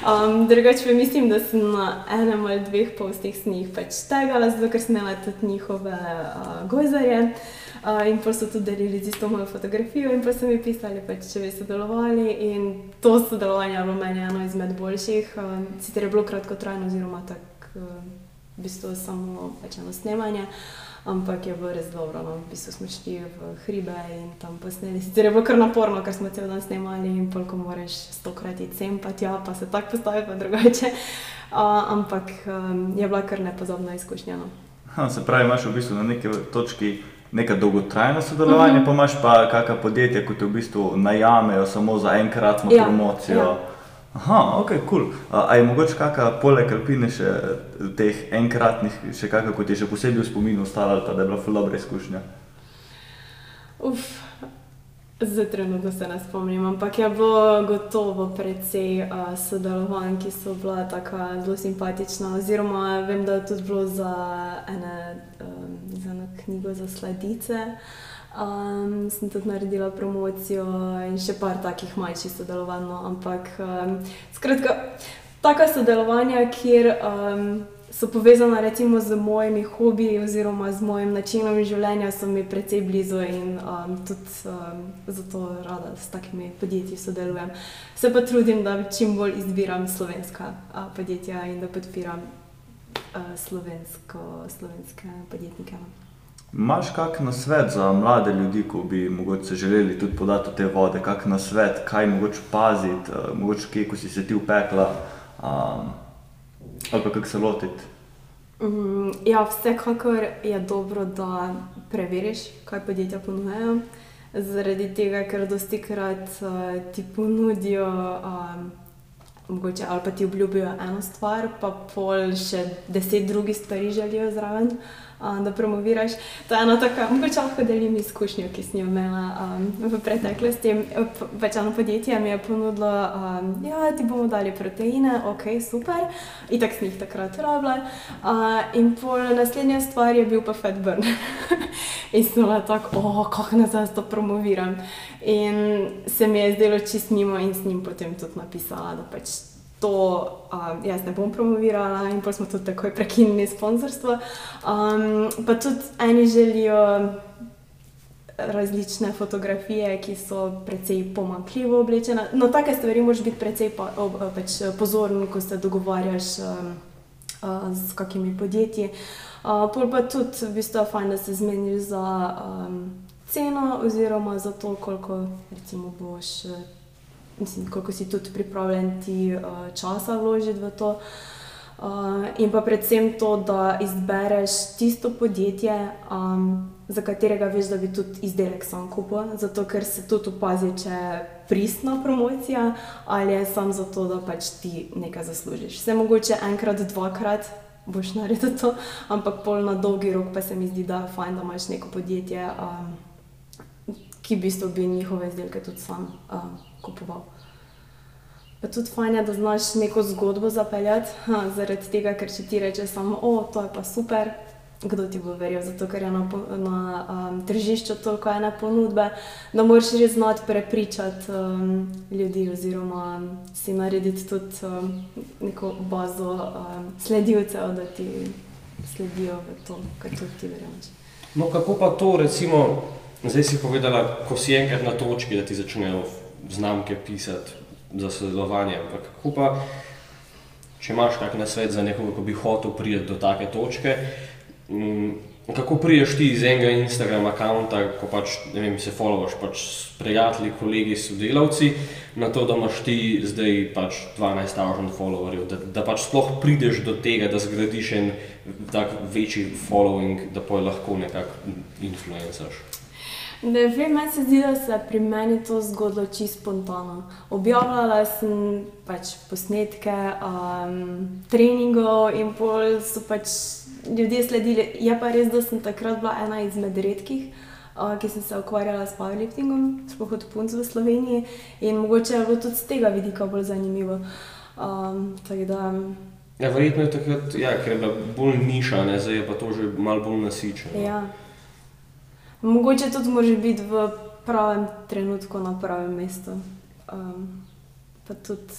Um, Drugače mislim, da sem na enem ali dveh postih s njih pač tegala, zato ker sem imela tudi njihove uh, gozarje. Uh, in pa so tudi delili z isto mojo fotografijo, in pa so mi pisali, pač, če bi sodelovali. In to sodelovanje je bilo meni eno izmed boljših. Uh, sicer je bilo kratkotrajno, oziroma tako uh, v bistvu samo pač eno snemanje. Uh, ampak je bilo res dobro. No. V bistvu smo šli v hribe in tam posneli. Sicer je bilo kar naporno, ker smo cel dan snemali in polk moraš stokrat iti sem, pa tja, pa se tako postavi, pa drugače. Uh, ampak um, je bila kar nepozorna izkušnja. No. Ha, se pravi, imaš v bistvu na neki točki. Neka dolgotrajna sodelovanja, uh mhm. -huh. pa imaš pa kakšna podjetja, ki te v bistvu najamejo samo za enkratno ja, promocijo. Ja. Aha, ok, kul. Cool. A je mogoče kakšna poleg alpine še teh enkratnih, še kakšna, kot je še posebej v spominu ostala, da je bila zelo dobra izkušnja? Uf, zdaj trenutno se ne spomnim, ampak je bilo gotovo precej uh, sodelovanj, ki so bila tako zelo simpatična. Oziroma, vem, da je tudi bilo za, ene, um, za eno knjigo za sladice. Um, sem tudi naredila promocijo in še par takih manjših sodelovanj. No. Ampak, um, skratka, taka sodelovanja, kjer um, so povezana recimo z mojimi hobiji oziroma z mojim načinom življenja, so mi precej blizu in um, tudi um, zato rada s takimi podjetji sodelujem. Se pa trudim, da čim bolj izbiram slovenska uh, podjetja in da podpiram uh, slovensko, slovenske podjetnike. Imáš kak na svet za mlade ljudi, ko bi mogoče želeli tudi podati te vode, kak na svet, kaj mogoče paziti, uh, mogoče kje, ko si se ti upekla, um, ali pa kako se lotiti? Mm, ja, vsekakor je dobro, da preveriš, kaj podjetja ponujajo. Zaradi tega, ker dosti krat uh, ti ponudijo, um, mogoče, ali pa ti obljubijo eno stvar, pa pol še deset drugih stvari želijo zraven. Um, da promoviraš. To je ena taka, mogoče lahko delim izkušnjo, ki sem jo imela um, v preteklosti. Pač eno podjetje mi je ponudilo, um, ja, ti bomo dali proteine, ok, super, in tako sem jih takrat rabila. Uh, in pol naslednja stvar je bil pa fat burn. in sem bila tako, oh, kako naj zdaj to promoviram. In se mi je zdelo čist mimo in s njim potem tudi napisala, da pač to um, jaz ne bom promovirala, in pa smo tudi takoj prekinili sponzorstvo. Um, pa tudi eni želijo različne fotografije, ki so precej pomankljivo oblečene. No, take stvari moraš biti precej pa, ob, pač pozoren, ko se dogovarjaš um, uh, z kakimi podjetji. Uh, pa tudi v bistvu fajn, da se zmeniš za um, ceno, oziroma za to, koliko recimo, boš mislim, koliko si tudi pripravljen ti uh, časa vložiti v to. Uh, in pa predvsem to, da izbereš tisto podjetje, um, za katerega veš, da bi tudi izdelek sam kupil, zato ker se tudi opazi, če je pristna promocija ali je samo zato, da pač ti nekaj zaslužiš. Vse mogoče enkrat, dvakrat boš naredil to, ampak pol na dolgi rok pa se mi zdi, da je fajn, da imaš neko podjetje, um, ki v bistvu bi njihove izdelke tudi sam. Um, kupoval. Pa tudi fajn je, da znaš neko zgodbo zapeljati, ha, zaradi tega, ker če ti rečeš samo, o, to je pa super, kdo ti bo verjel, zato ker je na, na um, tržišču toliko ene ponudbe, da moraš res znati prepričati um, ljudi oziroma si narediti tudi um, neko bazo um, sledilcev, da ti sledijo v to, kar tudi ti verjameš. No, kako pa to, recimo, zdaj si povedala, ko si enkrat na točki, da ti začnejo znamke pisati za sodelovanje. Ampak kako pa, če imaš kak na svet za nekoga, ko bi hotel priti do take točke, mm, kako priješ ti iz enega Instagram računa, ko pač vem, se followaš pač s prijatelji, kolegi, sodelavci, na to, da imaš ti zdaj pač 12.000 followerjev, da, da pač sploh prideš do tega, da zgradiš en tak večji following, da pa lahko nekako influencaš. Ne vem, meni se zdi, da se je pri meni to zgodilo čisto spontano. Objavljala sem pač posnetke um, treningov in pol so pač ljudje sledili. Je pa res, da sem takrat bila ena izmed redkih, uh, ki sem se ukvarjala s powerliftingom, sploh od punc v Sloveniji in mogoče je bilo tudi z tega vidika bolj zanimivo. Um, da, ja, verjetno je takrat, ja, ker je bila bolj niša, ne? zdaj je pa to že malo bolj nasičeno. Ja. Mogoče tudi moraš biti v pravem trenutku na pravem mestu. Um, pa tudi,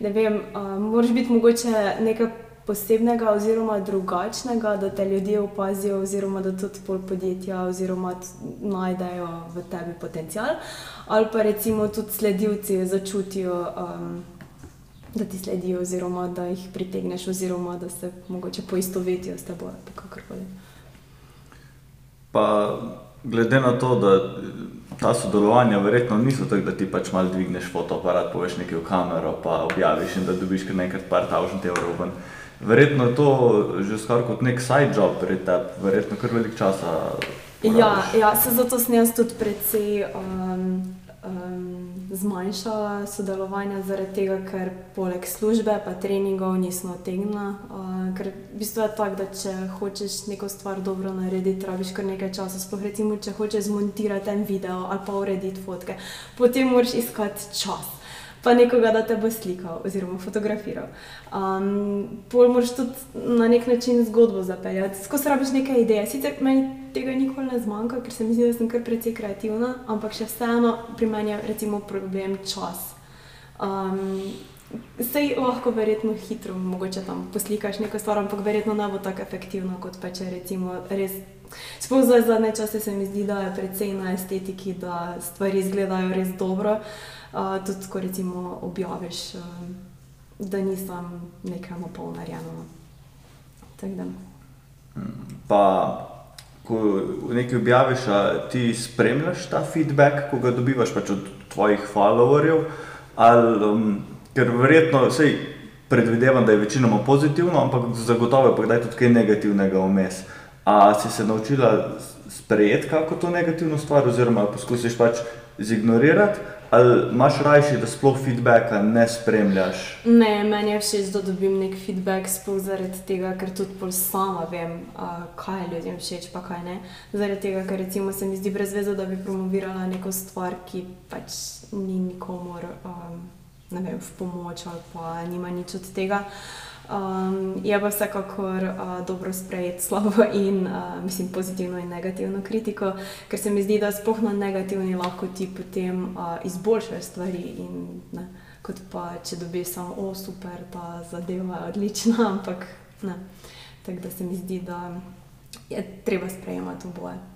ne vem, um, moraš biti mogoče nekaj posebnega oziroma drugačnega, da te ljudje opazijo, oziroma da tudi pol podjetja oziroma najdejo v tebi potencial. Ali pa recimo tudi sledilci začutijo. Um, Da ti sledijo, oziroma da jih pritegneš, oziroma da se morda poistovetijo s teboj, kakorkoli. Pa glede na to, da ta sodelovanja verjetno niso tako, da ti pač malo dvigneš fotoaparat, poveš nekaj v kamero, pa objaviš in da dobiš kar nekaj par tavžnih evrov. Ven. Verjetno je to že skoraj kot nek side job, verjetno kar velik časa. Ja, ja, se zato sem jaz tudi precej. Um, um, zmanjšala sodelovanje, zaradi tega, ker poleg službe in treningov nismo tegnili. Uh, ker v bistvu je tako, da če hočeš neko stvar dobro narediti, rabiš kar nekaj časa. Sploh recimo, če hočeš zmontirati en video ali pa urediti fotke, potem moraš iskati čas pa nekoga, da te bo slikal oziroma fotografiral. Um, pol moraš tudi na nek način zgodbo zapeljati, skozi rabiš nekaj ideje. Sicer meni tega nikoli ne zmanjka, ker se mi zdi, da sem kar precej kreativna, ampak še vseeno pri meni je recimo problem čas. Um, Sej lahko verjetno hitro, mogoče tam poslikaš nekaj stvar, ampak verjetno ne bo tako efektivno, kot pa če recimo res. Sploh za zadnje čase se mi zdi, da je precej na estetiki, da stvari izgledajo res dobro. Uh, tudi ko recimo objaviš, uh, da nisem nekaj na pol narejeno. Pa, ko nekaj objaviš, ti spremljaš ta feedback, ko ga dobivaš pač od tvojih followerjev, ali um, ker verjetno sej, predvidevam, da je večinoma pozitivno, ampak zagotovo je pa kdaj tudi kaj negativnega vmes. A si se naučila sprejeti kako to negativno stvar, oziroma poskusiš pač zignorirati, Ali imaš rajši, da sploh feedbacka ne spremljaš? Ne, meni je všeč, da dobim nek feedback, sploh zaradi tega, ker tudi pol sama vem, uh, kaj je ljudem všeč, pa kaj ne. Zaradi tega, ker recimo se mi zdi brez veze, da bi promovirala neko stvar, ki pač ni nikomor um, vem, v pomoč ali pa nima nič od tega. Um, je pa vsekakor uh, dobro sprejeti slabo in uh, mislim pozitivno in negativno kritiko, ker se mi zdi, da sploh na negativni lahko ti potem uh, izboljšaš stvari. In, ne, kot pa če dobiš samo, o super, ta zadeva je odlična, ampak ne. Tako da se mi zdi, da je treba sprejemati oboje.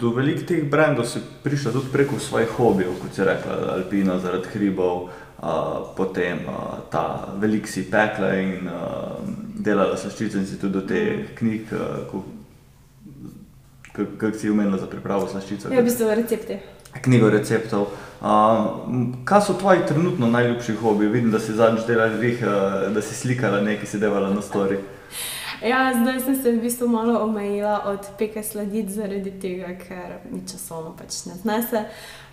Do velikih teh brendov si prišla tudi preko svojih hobijev, kot si rekla, Alpina zaradi hribov, uh, potem uh, ta velik si pekla in uh, delala slaščice in si tudi do teh knjig, uh, kako si umenila za pripravo slaščice. Ja, v bistvu recepte. Knjigo receptov. Uh, kaj so tvoji trenutno najljubši hobiji? Vidim, da si zadnjič delala uh, da si slikala nekaj, si delala na stori. Ja, zdaj sem se v bistvu malo omejila od peke sladic, zaradi tega, ker mi časovno pač ne znese.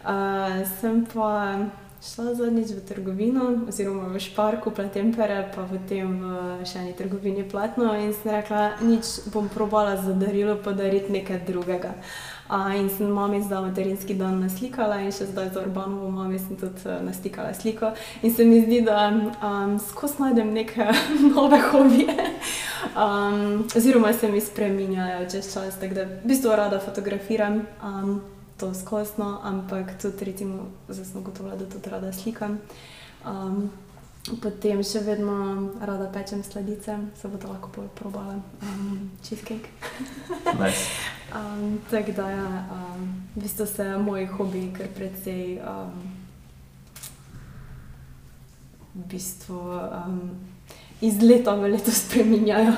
Uh, sem pa šla zadnjič v trgovino, oziroma v Šparku, Platempere, pa potem v še eni trgovini Platno in sem rekla, nič bom probala za darilo podariti nekaj drugega. Uh, in sem mami zdaj materinski dan naslikala, in še zdaj za Urbanovo mami sem tudi uh, naslikala sliko. In se mi zdi, da um, skozi najdem neke nove hobije, um, oziroma se mi spremenjajo čez čas. Tako da v bistvu rada fotografiram um, to skosno, ampak tudi, recimo, zdaj sem gotovo, da tudi rada slikam. Um, Potem še vedno rada pečem sladice, se bo to lahko probala, um, cheesecake. nice. um, Tako da, ja, um, v bistvu se moji hobiji kar precej um, v bistvu, um, iz leta v leto spremenjajo.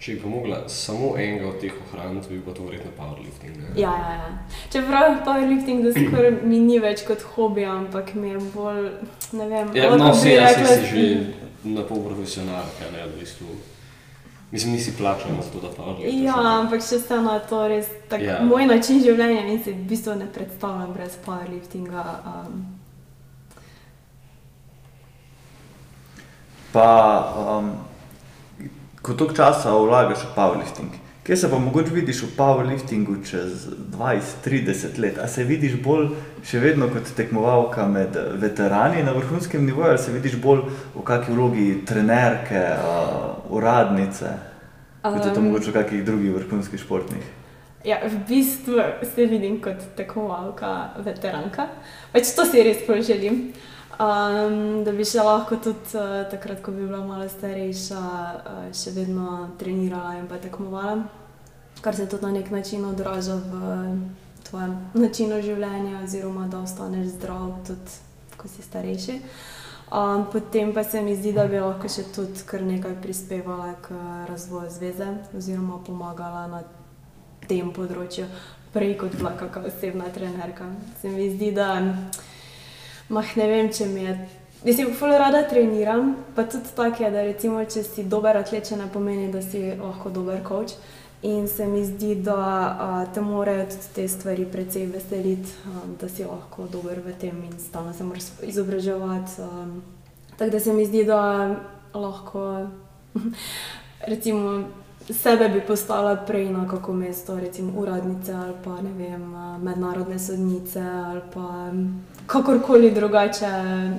Če bi mogla samo enega od teh ohraniti, bi bilo to verjetno powerlifting. Ne? Ja, ja, ja. Čeprav powerlifting skoraj mi ni več kot hobi, ampak mi je bolj, ne vem, Ja, no, vse jaz rekla- si že na pol profesionalka, ne, v bistvu. Mislim, nisi plačana za to, da powerliftaš. Ja, ampak še vseeno je to res tak, Ja. ja. moj način življenja in se v bistvu ne predstavljam brez powerliftinga. Um, Pa, um, ko toliko časa vlagaš v powerlifting, kje se pa mogoče vidiš v powerliftingu čez 20-30 let? A se vidiš bolj še vedno kot tekmovalka med veterani na vrhunskem nivoju, ali se vidiš bolj v kakšni vlogi trenerke, uh, uradnice, kot je to Um. mogoče v kakšnih drugih vrhunskih športnih? ja, v bistvu se vidim kot tekmovalka, veteranka. Pač to si res bolj želim. Um, da bi še lahko tudi uh, takrat, ko bi bila malo starejša, uh, še vedno trenirala in pa tekmovala, kar se tudi na nek način odraža v tvojem načinu življenja, oziroma da ostaneš zdrav, tudi ko si starejši. Um, potem pa se mi zdi, da bi lahko še tudi kar nekaj prispevala k razvoju zveze, oziroma pomagala na tem področju, prej kot bila kakšna osebna trenerka. Se mi zdi, da mah, ne vem, če mi je. Mislim, zelo rada treniram, pa tudi tako je, da recimo, če si dober atlet, še ne pomeni, da si lahko dober coach. In se mi zdi, da a, te morajo tudi te stvari precej veseliti, a, da si lahko dober v tem in stalno se moraš izobraževati. Um, tako da se mi zdi, da lahko recimo, sebe bi postala prej na kako mesto, recimo uradnice ali pa ne vem, mednarodne sodnice ali pa m, kakorkoli drugače,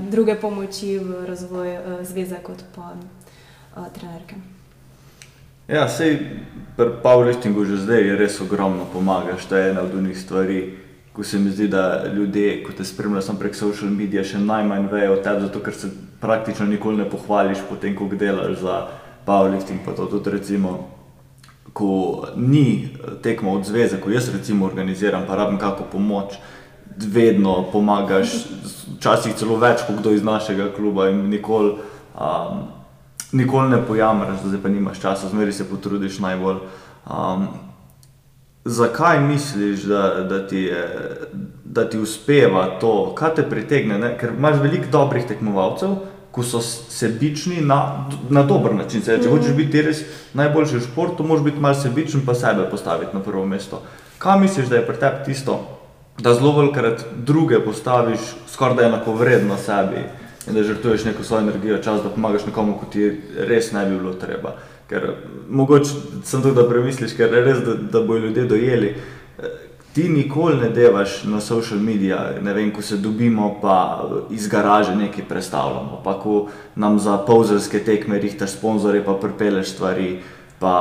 druge pomoči v razvoju a, zveze kot pa a, trenerke. Ja, sej pri powerliftingu že zdaj res ogromno pomagaš, to je ena od unih stvari, ko se mi zdi, da ljudje, ko te spremljajo samo prek social medija, še najmanj vejo o tebi, zato ker se praktično nikoli ne pohvališ potem, ko delaš za powerlifting. Pa to tudi recimo, ko ni tekmo od zveze, ko jaz recimo organiziram, pa rabim kako pomoč, vedno pomagaš, včasih celo več kot kdo iz našega kluba in nikoli. Um, nikoli ne pojamraš, da zdaj pa nimaš časa, zmeri se potrudiš najbolj. Um, zakaj misliš, da, da, ti je, da ti uspeva to, kaj te pritegne? Ne? Ker imaš veliko dobrih tekmovalcev, ko so sebični na, na dober način. Se, če hočeš biti res najboljši v športu, moraš biti malo sebičen, pa sebe postaviti na prvo mesto. kaj misliš, da je pri tebi tisto, da zelo velikrat druge postaviš skoraj enako vredno sebi in da žrtvuješ neko svojo energijo, čas, da pomagaš nekomu, kot ti res ne bi bilo treba. Ker mogoče sem tudi, da premisliš, ker je res, da, da bojo ljudje dojeli. Ti nikoli ne devaš na social medijih, ne vem, ko se dobimo, pa iz garaže nekaj predstavljamo, pa ko nam za povzerske tekme rihtaš sponzorje, pa pripeleš stvari, pa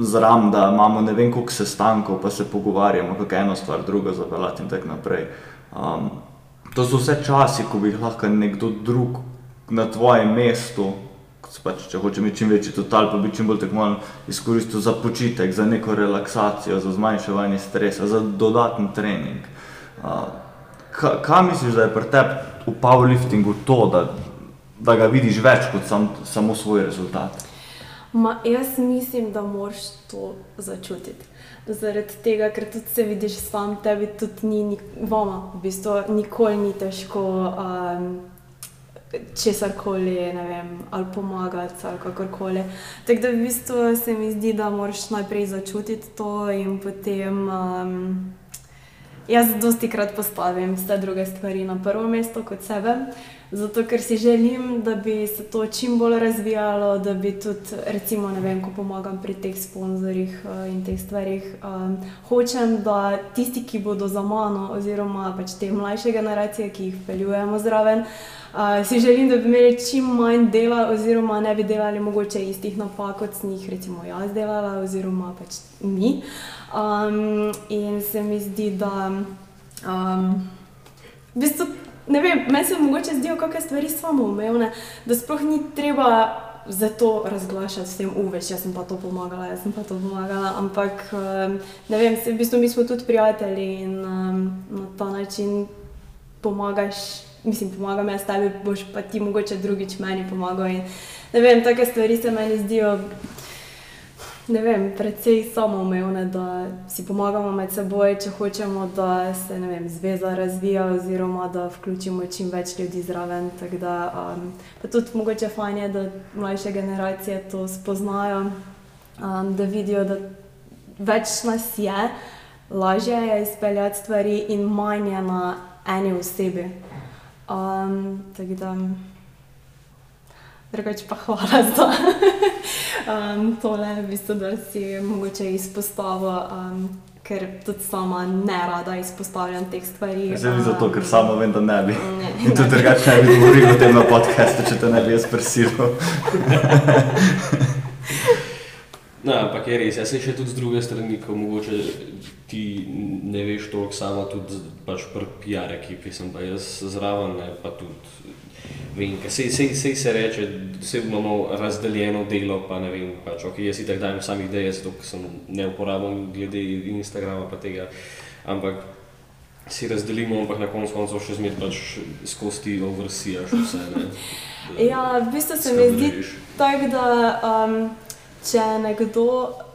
zraven, da imamo ne vem koliko sestankov, pa se pogovarjamo, kako eno stvar, drugo zapeljati in tako naprej. Um, to so vse časi, ko bi jih lahko nekdo drug na tvojem mestu, pač, če hoče imeti čim večji total, pa bi čim bolj tekmovalno izkoristil za počitek, za neko relaksacijo, za zmanjševanje stresa, za dodaten trening. Uh, kaj misliš, da je pri tebi v powerliftingu to, da, da ga vidiš več kot sam, samo svoj rezultat? Ma, jaz mislim, da moraš to začutiti. Zaradi tega, ker tudi se vidiš sam, tebi tudi ni, ni vama, v bistvu nikoli ni težko. Um, česar koli, ali pomagati, ali kakorkoli. Tako da v bistvu se mi zdi, da moraš najprej začutiti to in potem. Um, jaz dosti krat postavim vse druge stvari na prvo mesto kot sebe. Zato, ker si želim, da bi se to čim bolj razvijalo, da bi tudi, recimo, vem, ko pomagam pri teh sponzorjih uh, in teh stvarih, um, hočem, da tisti, ki bodo za mano, oziroma pač te mlajše generacije, ki jih peljujemo zraven, Uh, si želim, da bi imeli čim manj dela, oziroma ne bi delali mogoče istih napak, kot sem jih recimo jaz delala, oziroma pač mi. Um, in se mi zdi, da um, v bistvu, ne vem, meni se mogoče zdijo kakšne stvari samo umevne, da sploh ni treba. Zato razglašati s tem, uveš, jaz sem pa to pomagala, jaz sem pa to pomagala. Ampak, ne vem, v bistvu mi smo tudi prijatelji in um, na ta način pomagaš mislim, pomagam jaz tebi, boš pa ti mogoče drugič meni pomagal. In, ne vem, take stvari se meni zdijo. Ne vem, predvsej samoumevne, da si pomagamo med seboj, če hočemo, da se vem, zveza razvija, oziroma da vključimo čim več ljudi zraven. Da, um, pa tudi mogoče fajn je, da mlajše generacije to spoznajo, um, da vidijo, da več nas je, lažje je izpeljati stvari in manj je na eni osebi. Um, tako da, drugače pa hvala za um, tole, v bistvu, da si mogoče izpostavil. Um, Ker tudi sama ne rada izpostavljam teh stvari. Zdaj je zato, ker sama vem, da ne bi. Ne, In tudi drugače ne bi govoril o tem na podkastu, če te ne bi jaz prisilil. No, ampak je res, jaz se še tudi z druge strani, ko mogoče ti ne veš toliko samo tudi pač pri PR-e, ki, ki sem pa jaz zraven, ne, pa tudi vem, sej, sej, sej se reče, vse imamo razdeljeno delo, pa ne vem, pač ok, jaz si tako dajem sam ideje, zato ker sem ne uporabljam glede Instagrama pa tega, ampak si razdelimo, ampak na koncu koncev še zmed pač skozi ti oversijaš vse, ne. Ja, v bistvu se mi zdi tako, da um, če nekdo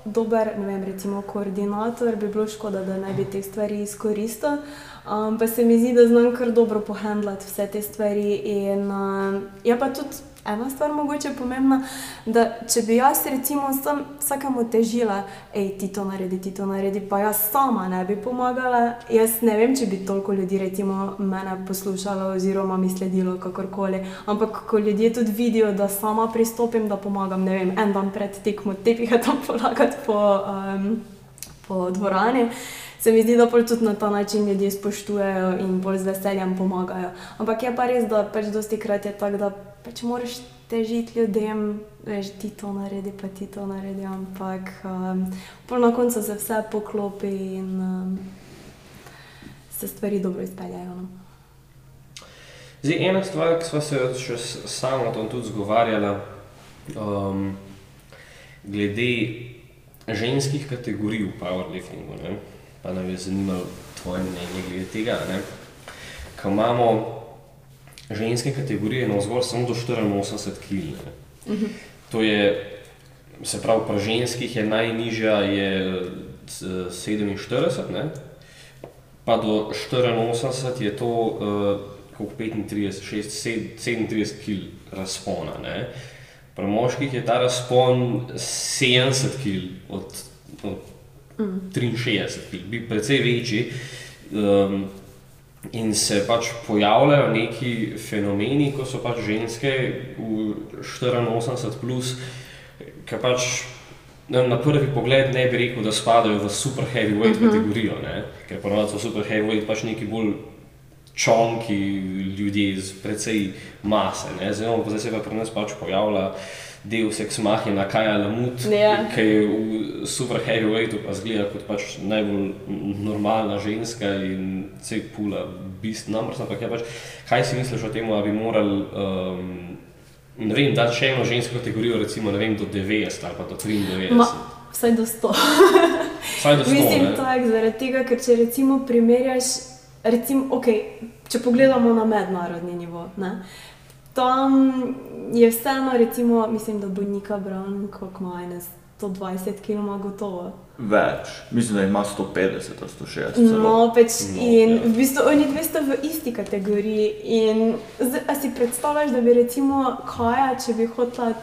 dober, ne vem, recimo koordinator, bi bilo škoda, da ne bi te stvari izkoristil. Um, pa se mi zdi, da znam kar dobro pohandlati vse te stvari. In uh, je pa tudi ena stvar mogoče pomembna, da če bi jaz recimo sam vsakemu težila, hej, ti to naredi, ti to naredi, pa jaz sama ne bi pomagala, jaz ne vem, če bi toliko ljudi recimo mene poslušalo oziroma mi sledilo kakorkoli. Ampak ko ljudje tudi vidijo, da sama pristopim, da pomagam, ne vem, en dan pred tekmo tepiha tam polagati po, um, po dvorani. Se mi zdi, da tudi na ta način ljudje spoštujejo in bolj z veseljem pomagajo. Ampak je pa res, da pač dosti krat je tako, da pač moraš težiti ljudem, veš, ti to naredi, pa ti to naredi, ampak um, na koncu se vse poklopi in um, se stvari dobro izpeljajo. No. Zdaj, ena stvar, ki smo se še samo tam tudi zgovarjali, um, glede ženskih kategorij v powerliftingu, ne? Pa nam je zanimalo tvoje mnenje glede tega. Ko imamo ženske kategorije na vzgor samo do 84 kg. Mhm. To je, se pravi, pri ženskih je najnižja je 47, ne? pa do 84 je to uh, 35, 6, 37 kg razpona. Ne? Pri moških je ta razpon 70 kg od, od Mm. 63 kg, bi precej večji. Um, in se pač pojavljajo neki fenomeni, ko so pač ženske v 84, plus, ki pač na prvi pogled ne bi rekel, da spadajo v super heavyweight Mhm. kategorijo, ne? ker ponovadi so super heavyweight pač neki bolj čonki ljudje z precej mase. ne. Zdaj, no, zdaj se pa pri nas pač pojavlja. Del seks mahina, kaj je lamut, Ja. ki je v super heavyweightu pa zgleda kot pač najbolj normalna ženska in vse pula, bist numbers, ampak je pač, kaj si misliš o tem, da bi morali, um, ne vem, dati še eno žensko kategorijo, recimo, ne vem, do 90 ali pa do 93. Ma, vsaj do 100. Vsaj do 100, Mislim ne? tako, zaradi tega, ker če recimo primerjaš, recimo, okay, če pogledamo na mednarodni nivo, ne, tam je vseeno, recimo, mislim, da bo Nika Brown, koliko ima ene 120 kg, ima gotovo. Več, mislim, da ima 150 ali 160. celo. No, pač No, in ja. v bistvu oni dve sta v isti kategoriji. In a si predstavljaš, da bi recimo Kaja, če bi hotela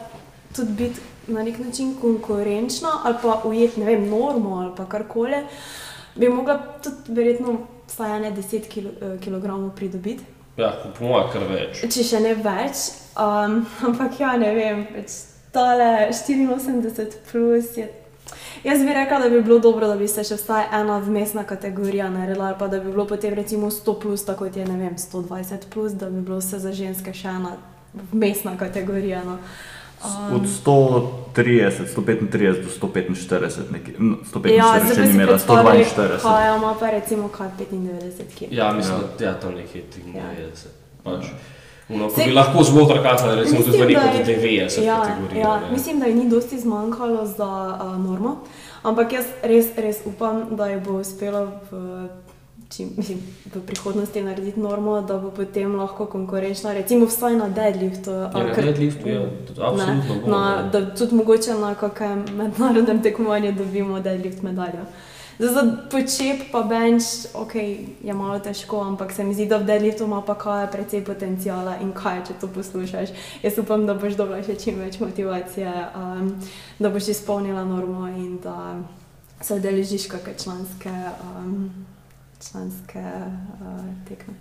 tudi biti na nek način konkurenčna ali pa ujeti, ne vem, normo ali pa karkoli, bi mogla tudi verjetno vsaj ne 10 kilo, eh, kilogramov pridobiti, Ja, po mojem, kar več. če še ne več. Um, ampak ja, ne vem, pač tale 84 plus je. Jaz bi rekla, da bi bilo dobro, da bi se še vsaj ena vmesna kategorija naredila, ali pa da bi bilo potem recimo 100 plus, tako kot je ne vem, 120 plus, da bi bilo vse za ženske še ena vmesna kategorija. No. Um, Od 130, 135 do 145, nekje, no, 145 ja, še ni imela, predstavljaj, 142. kaj ima pa recimo kaj 95 kg. Ja, mislim, Ja. da ja, tam nekje 93. Pač. Uno, ko bi lahko zgodra kazala, recimo, tudi Mislim, neko da je- 90 ja, kategorijo. ja, ne. mislim, da ji ni dosti zmanjkalo za uh, normo, ampak jaz res, res upam, da ji bo uspelo v, čim, mislim, v prihodnosti narediti normo, da bo potem lahko konkurenčna, recimo vsaj na deadliftu. Ja, na deadliftu, ja, absolutno bo, na, ne. da tudi mogoče na kakem mednarodnem tekmovanju dobimo deadlift medaljo. Zdaj, za počep pa bench, ok, je malo težko, ampak se mi zdi, da v deadliftu ima pa kaj precej potencijala in kaj, če to poslušaš. Jaz upam, da boš dobila še čim več motivacije, um, da boš izpolnila normo in da se udeležiš kakšne članske, um, članske uh, tekme.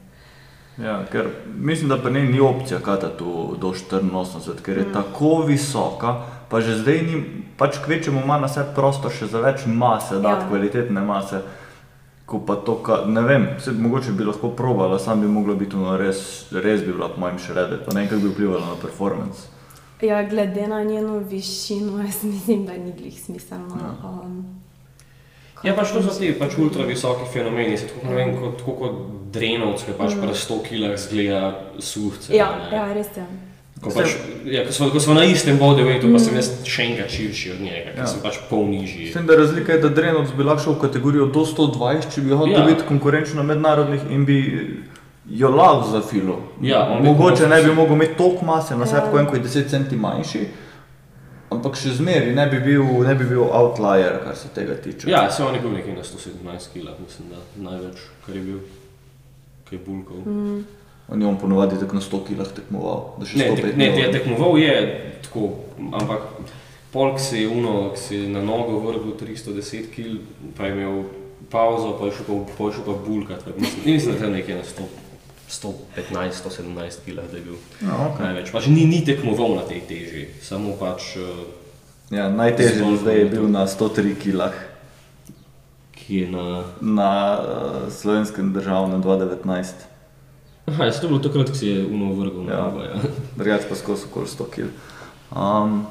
Ja, ker mislim, da pa ne ni opcija kata tu do 84, ker je Mm. tako visoka, pa že zdaj ni, pač kvečemo ima na sebi prostor še za več mase, da Ja. kvalitetne mase. Ko pa to, ka, ne vem, se, mogoče bi lahko probala, sam bi mogla biti ono res, res bi bila po mojem shredded, pa ne vem, kako bi vplivalo na performance. Ja, glede na njeno višino, jaz mislim, da ni glih smiselno. Ja. Um, Ja, pač to so ti pač ultra visoki fenomeni, se tako, ne vem, kot, tako kot drenovc, ki pač Mm. pri 100 kg zgleda suhce. Ja, ne. ja, res je. Ko, pač, ja, ko, smo, ko smo na istem bodyweightu, pa Mm. sem jaz še enkrat širši od njega, ker Ja. sem pač pol nižji. S tem, da razlika je, da Drenovc bi lahko šel v kategorijo do 120, če bi hotel Ja. ja. biti konkurenčen na mednarodnih in bi jo lahko zafilo. Ja, Mogoče ne bi mogel imeti toliko mase na Ja. sebi, ja. ko je 10 centi manjši, ampak še zmeraj ne, bi bil- ne bi bil outlier, kar se tega tiče. Ja, se on je bil nekje na 117 kg, mislim, da največ, kar je bil, kaj je bulkov. Mm. On je on ponovadi tako na 100 kilah tekmoval. da še Ne, 105 tek, ne bilo. tekmoval je tako, ampak polk si je uno, ki si je na nogo vrgel 310 kg, pa je imel pauzo, pa je šel pa, pa, je šel pa bulkat. Mislim, mislim, da je nekje na 100, 115, 117 kg, da je bil Ja, okay. največ. Pač ni, ni tekmoval na tej teži, samo pač, eh, ja, najtežji zdaj je bil na 103 kilah ki je na... na uh, slovenskem državnem 2019. Aha, jaz to bilo takrat, ko si je uno vrgel Ja. nogo. Ja. drugače pa skozi okoli 100 kg. Um,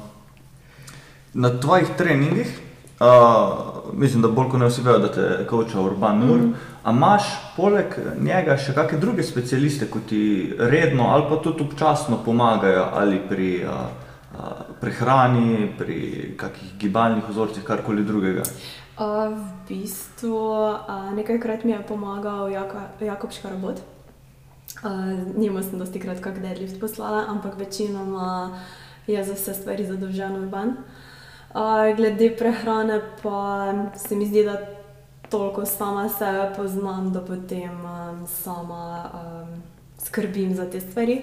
na tvojih treningih, uh, mislim, da bolj kot ne vsi vejo, da te koča Urban Nur, mm. a imaš poleg njega še kakšne druge specialiste, ki ti redno ali pa tudi občasno pomagajo ali pri uh, uh, prehrani, pri kakih gibalnih vzorcih, karkoli drugega. Uh, v bistvu uh, nekajkrat mi je pomagal Jaka, Jakob Škarabot. Uh, Njemu sem dosti krat kak deadlift poslala, ampak večinoma je za vse stvari zadolžen urban. Uh, glede prehrane pa se mi zdi, da toliko sama sebe poznam, da potem um, sama um, skrbim za te stvari.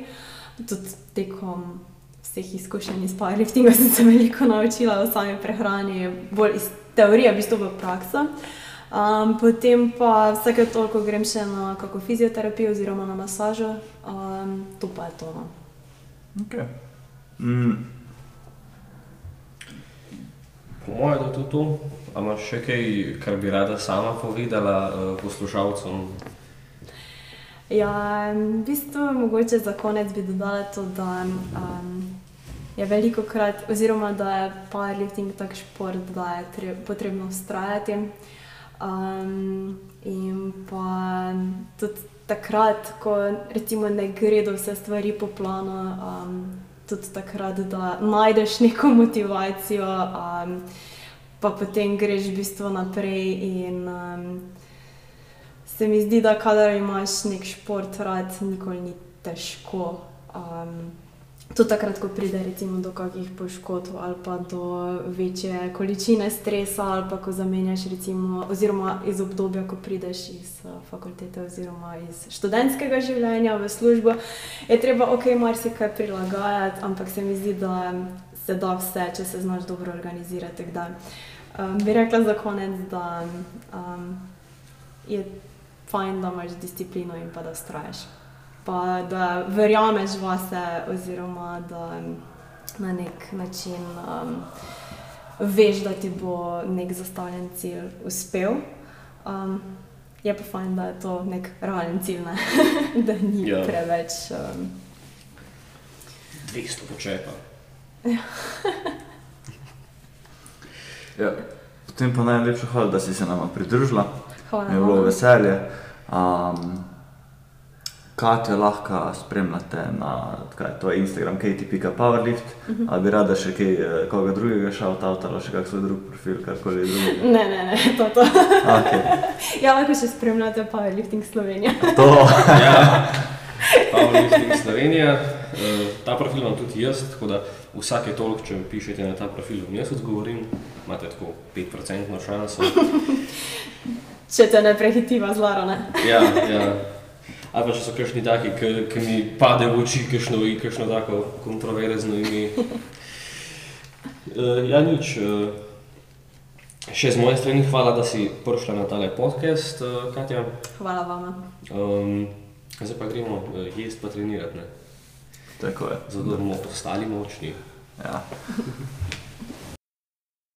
Tudi tekom vseh izkušenj iz powerliftinga sem se veliko naučila o sami prehrani, bolj iz teorija, v bistvu v prakso. Um, potem pa vsake toliko grem še na kako fizioterapijo oziroma na masažo, um, to pa je to. No. Okay. Mm. Po mojem, da je to to. A imaš še kaj, kar bi rada sama povedala uh, poslušalcem? Ja, v bistvu mogoče za konec bi dodala to, da um, je veliko krat, oziroma da je powerlifting tak šport, da je tre, potrebno ustrajati. Um, in pa tudi takrat, ko recimo ne gredo vse stvari po planu, um, tudi takrat, da najdeš neko motivacijo, um, pa potem greš v bistvu naprej. In, um, se mi zdi, da kadar imaš nek šport, rad, nikoli ni težko. Um, Tudi takrat, ko pride recimo, do kakšnih poškodb ali pa do večje količine stresa, ali pa ko zamenjaš, recimo, oziroma iz obdobja, ko prideš iz uh, fakultete oziroma iz študentskega življenja v službo, je treba ok, marsikaj prilagajati, ampak se mi zdi, da se da vse, če se znaš dobro organizirati. Um, bi rekla za konec, da um, je fajn, da imaš disciplino in pa da strajaš pa da verjameš vase, oziroma da na nek način um, veš, da ti bo nek zastavljen cilj uspel. Um, je pa fajn, da je to nek realen cilj, ne? da ni ja. preveč. Um... 200 počepa. ja. Potem pa najlepša hvala, da si se nam pridružila. Hvala. Je bilo veselje. Um, Katijo lahko spremljate na kaj, Instagram, KTP.powerlift, uh -huh. ali bi rada še kaj, eh, koga drugega ali še kakšen drug profil, karkoli drugega. Ne, ne, ne, to je to. Okay. ja, lahko še spremljate Powerlifting Slovenija. to. ja. Powerlifting Slovenija, uh, ta profil imam tudi jaz, tako da vsake toliko, če pišete na ta profil, jaz odgovorim, imate tako 5% šanso. če te ne prehitiva zlaro, ne? ja, ja ali pa če so kakšni taki, ki mi pade v oči, kakšno, kakšno tako kontroverzno ime. Uh, ja, nič. Uh, še z moje strani hvala, da si prišla na tale podcast, uh, Katja. Hvala vama. Um, zdaj pa gremo jesti pa trenirati. Tako je. Zato, bomo postali močni. Ja.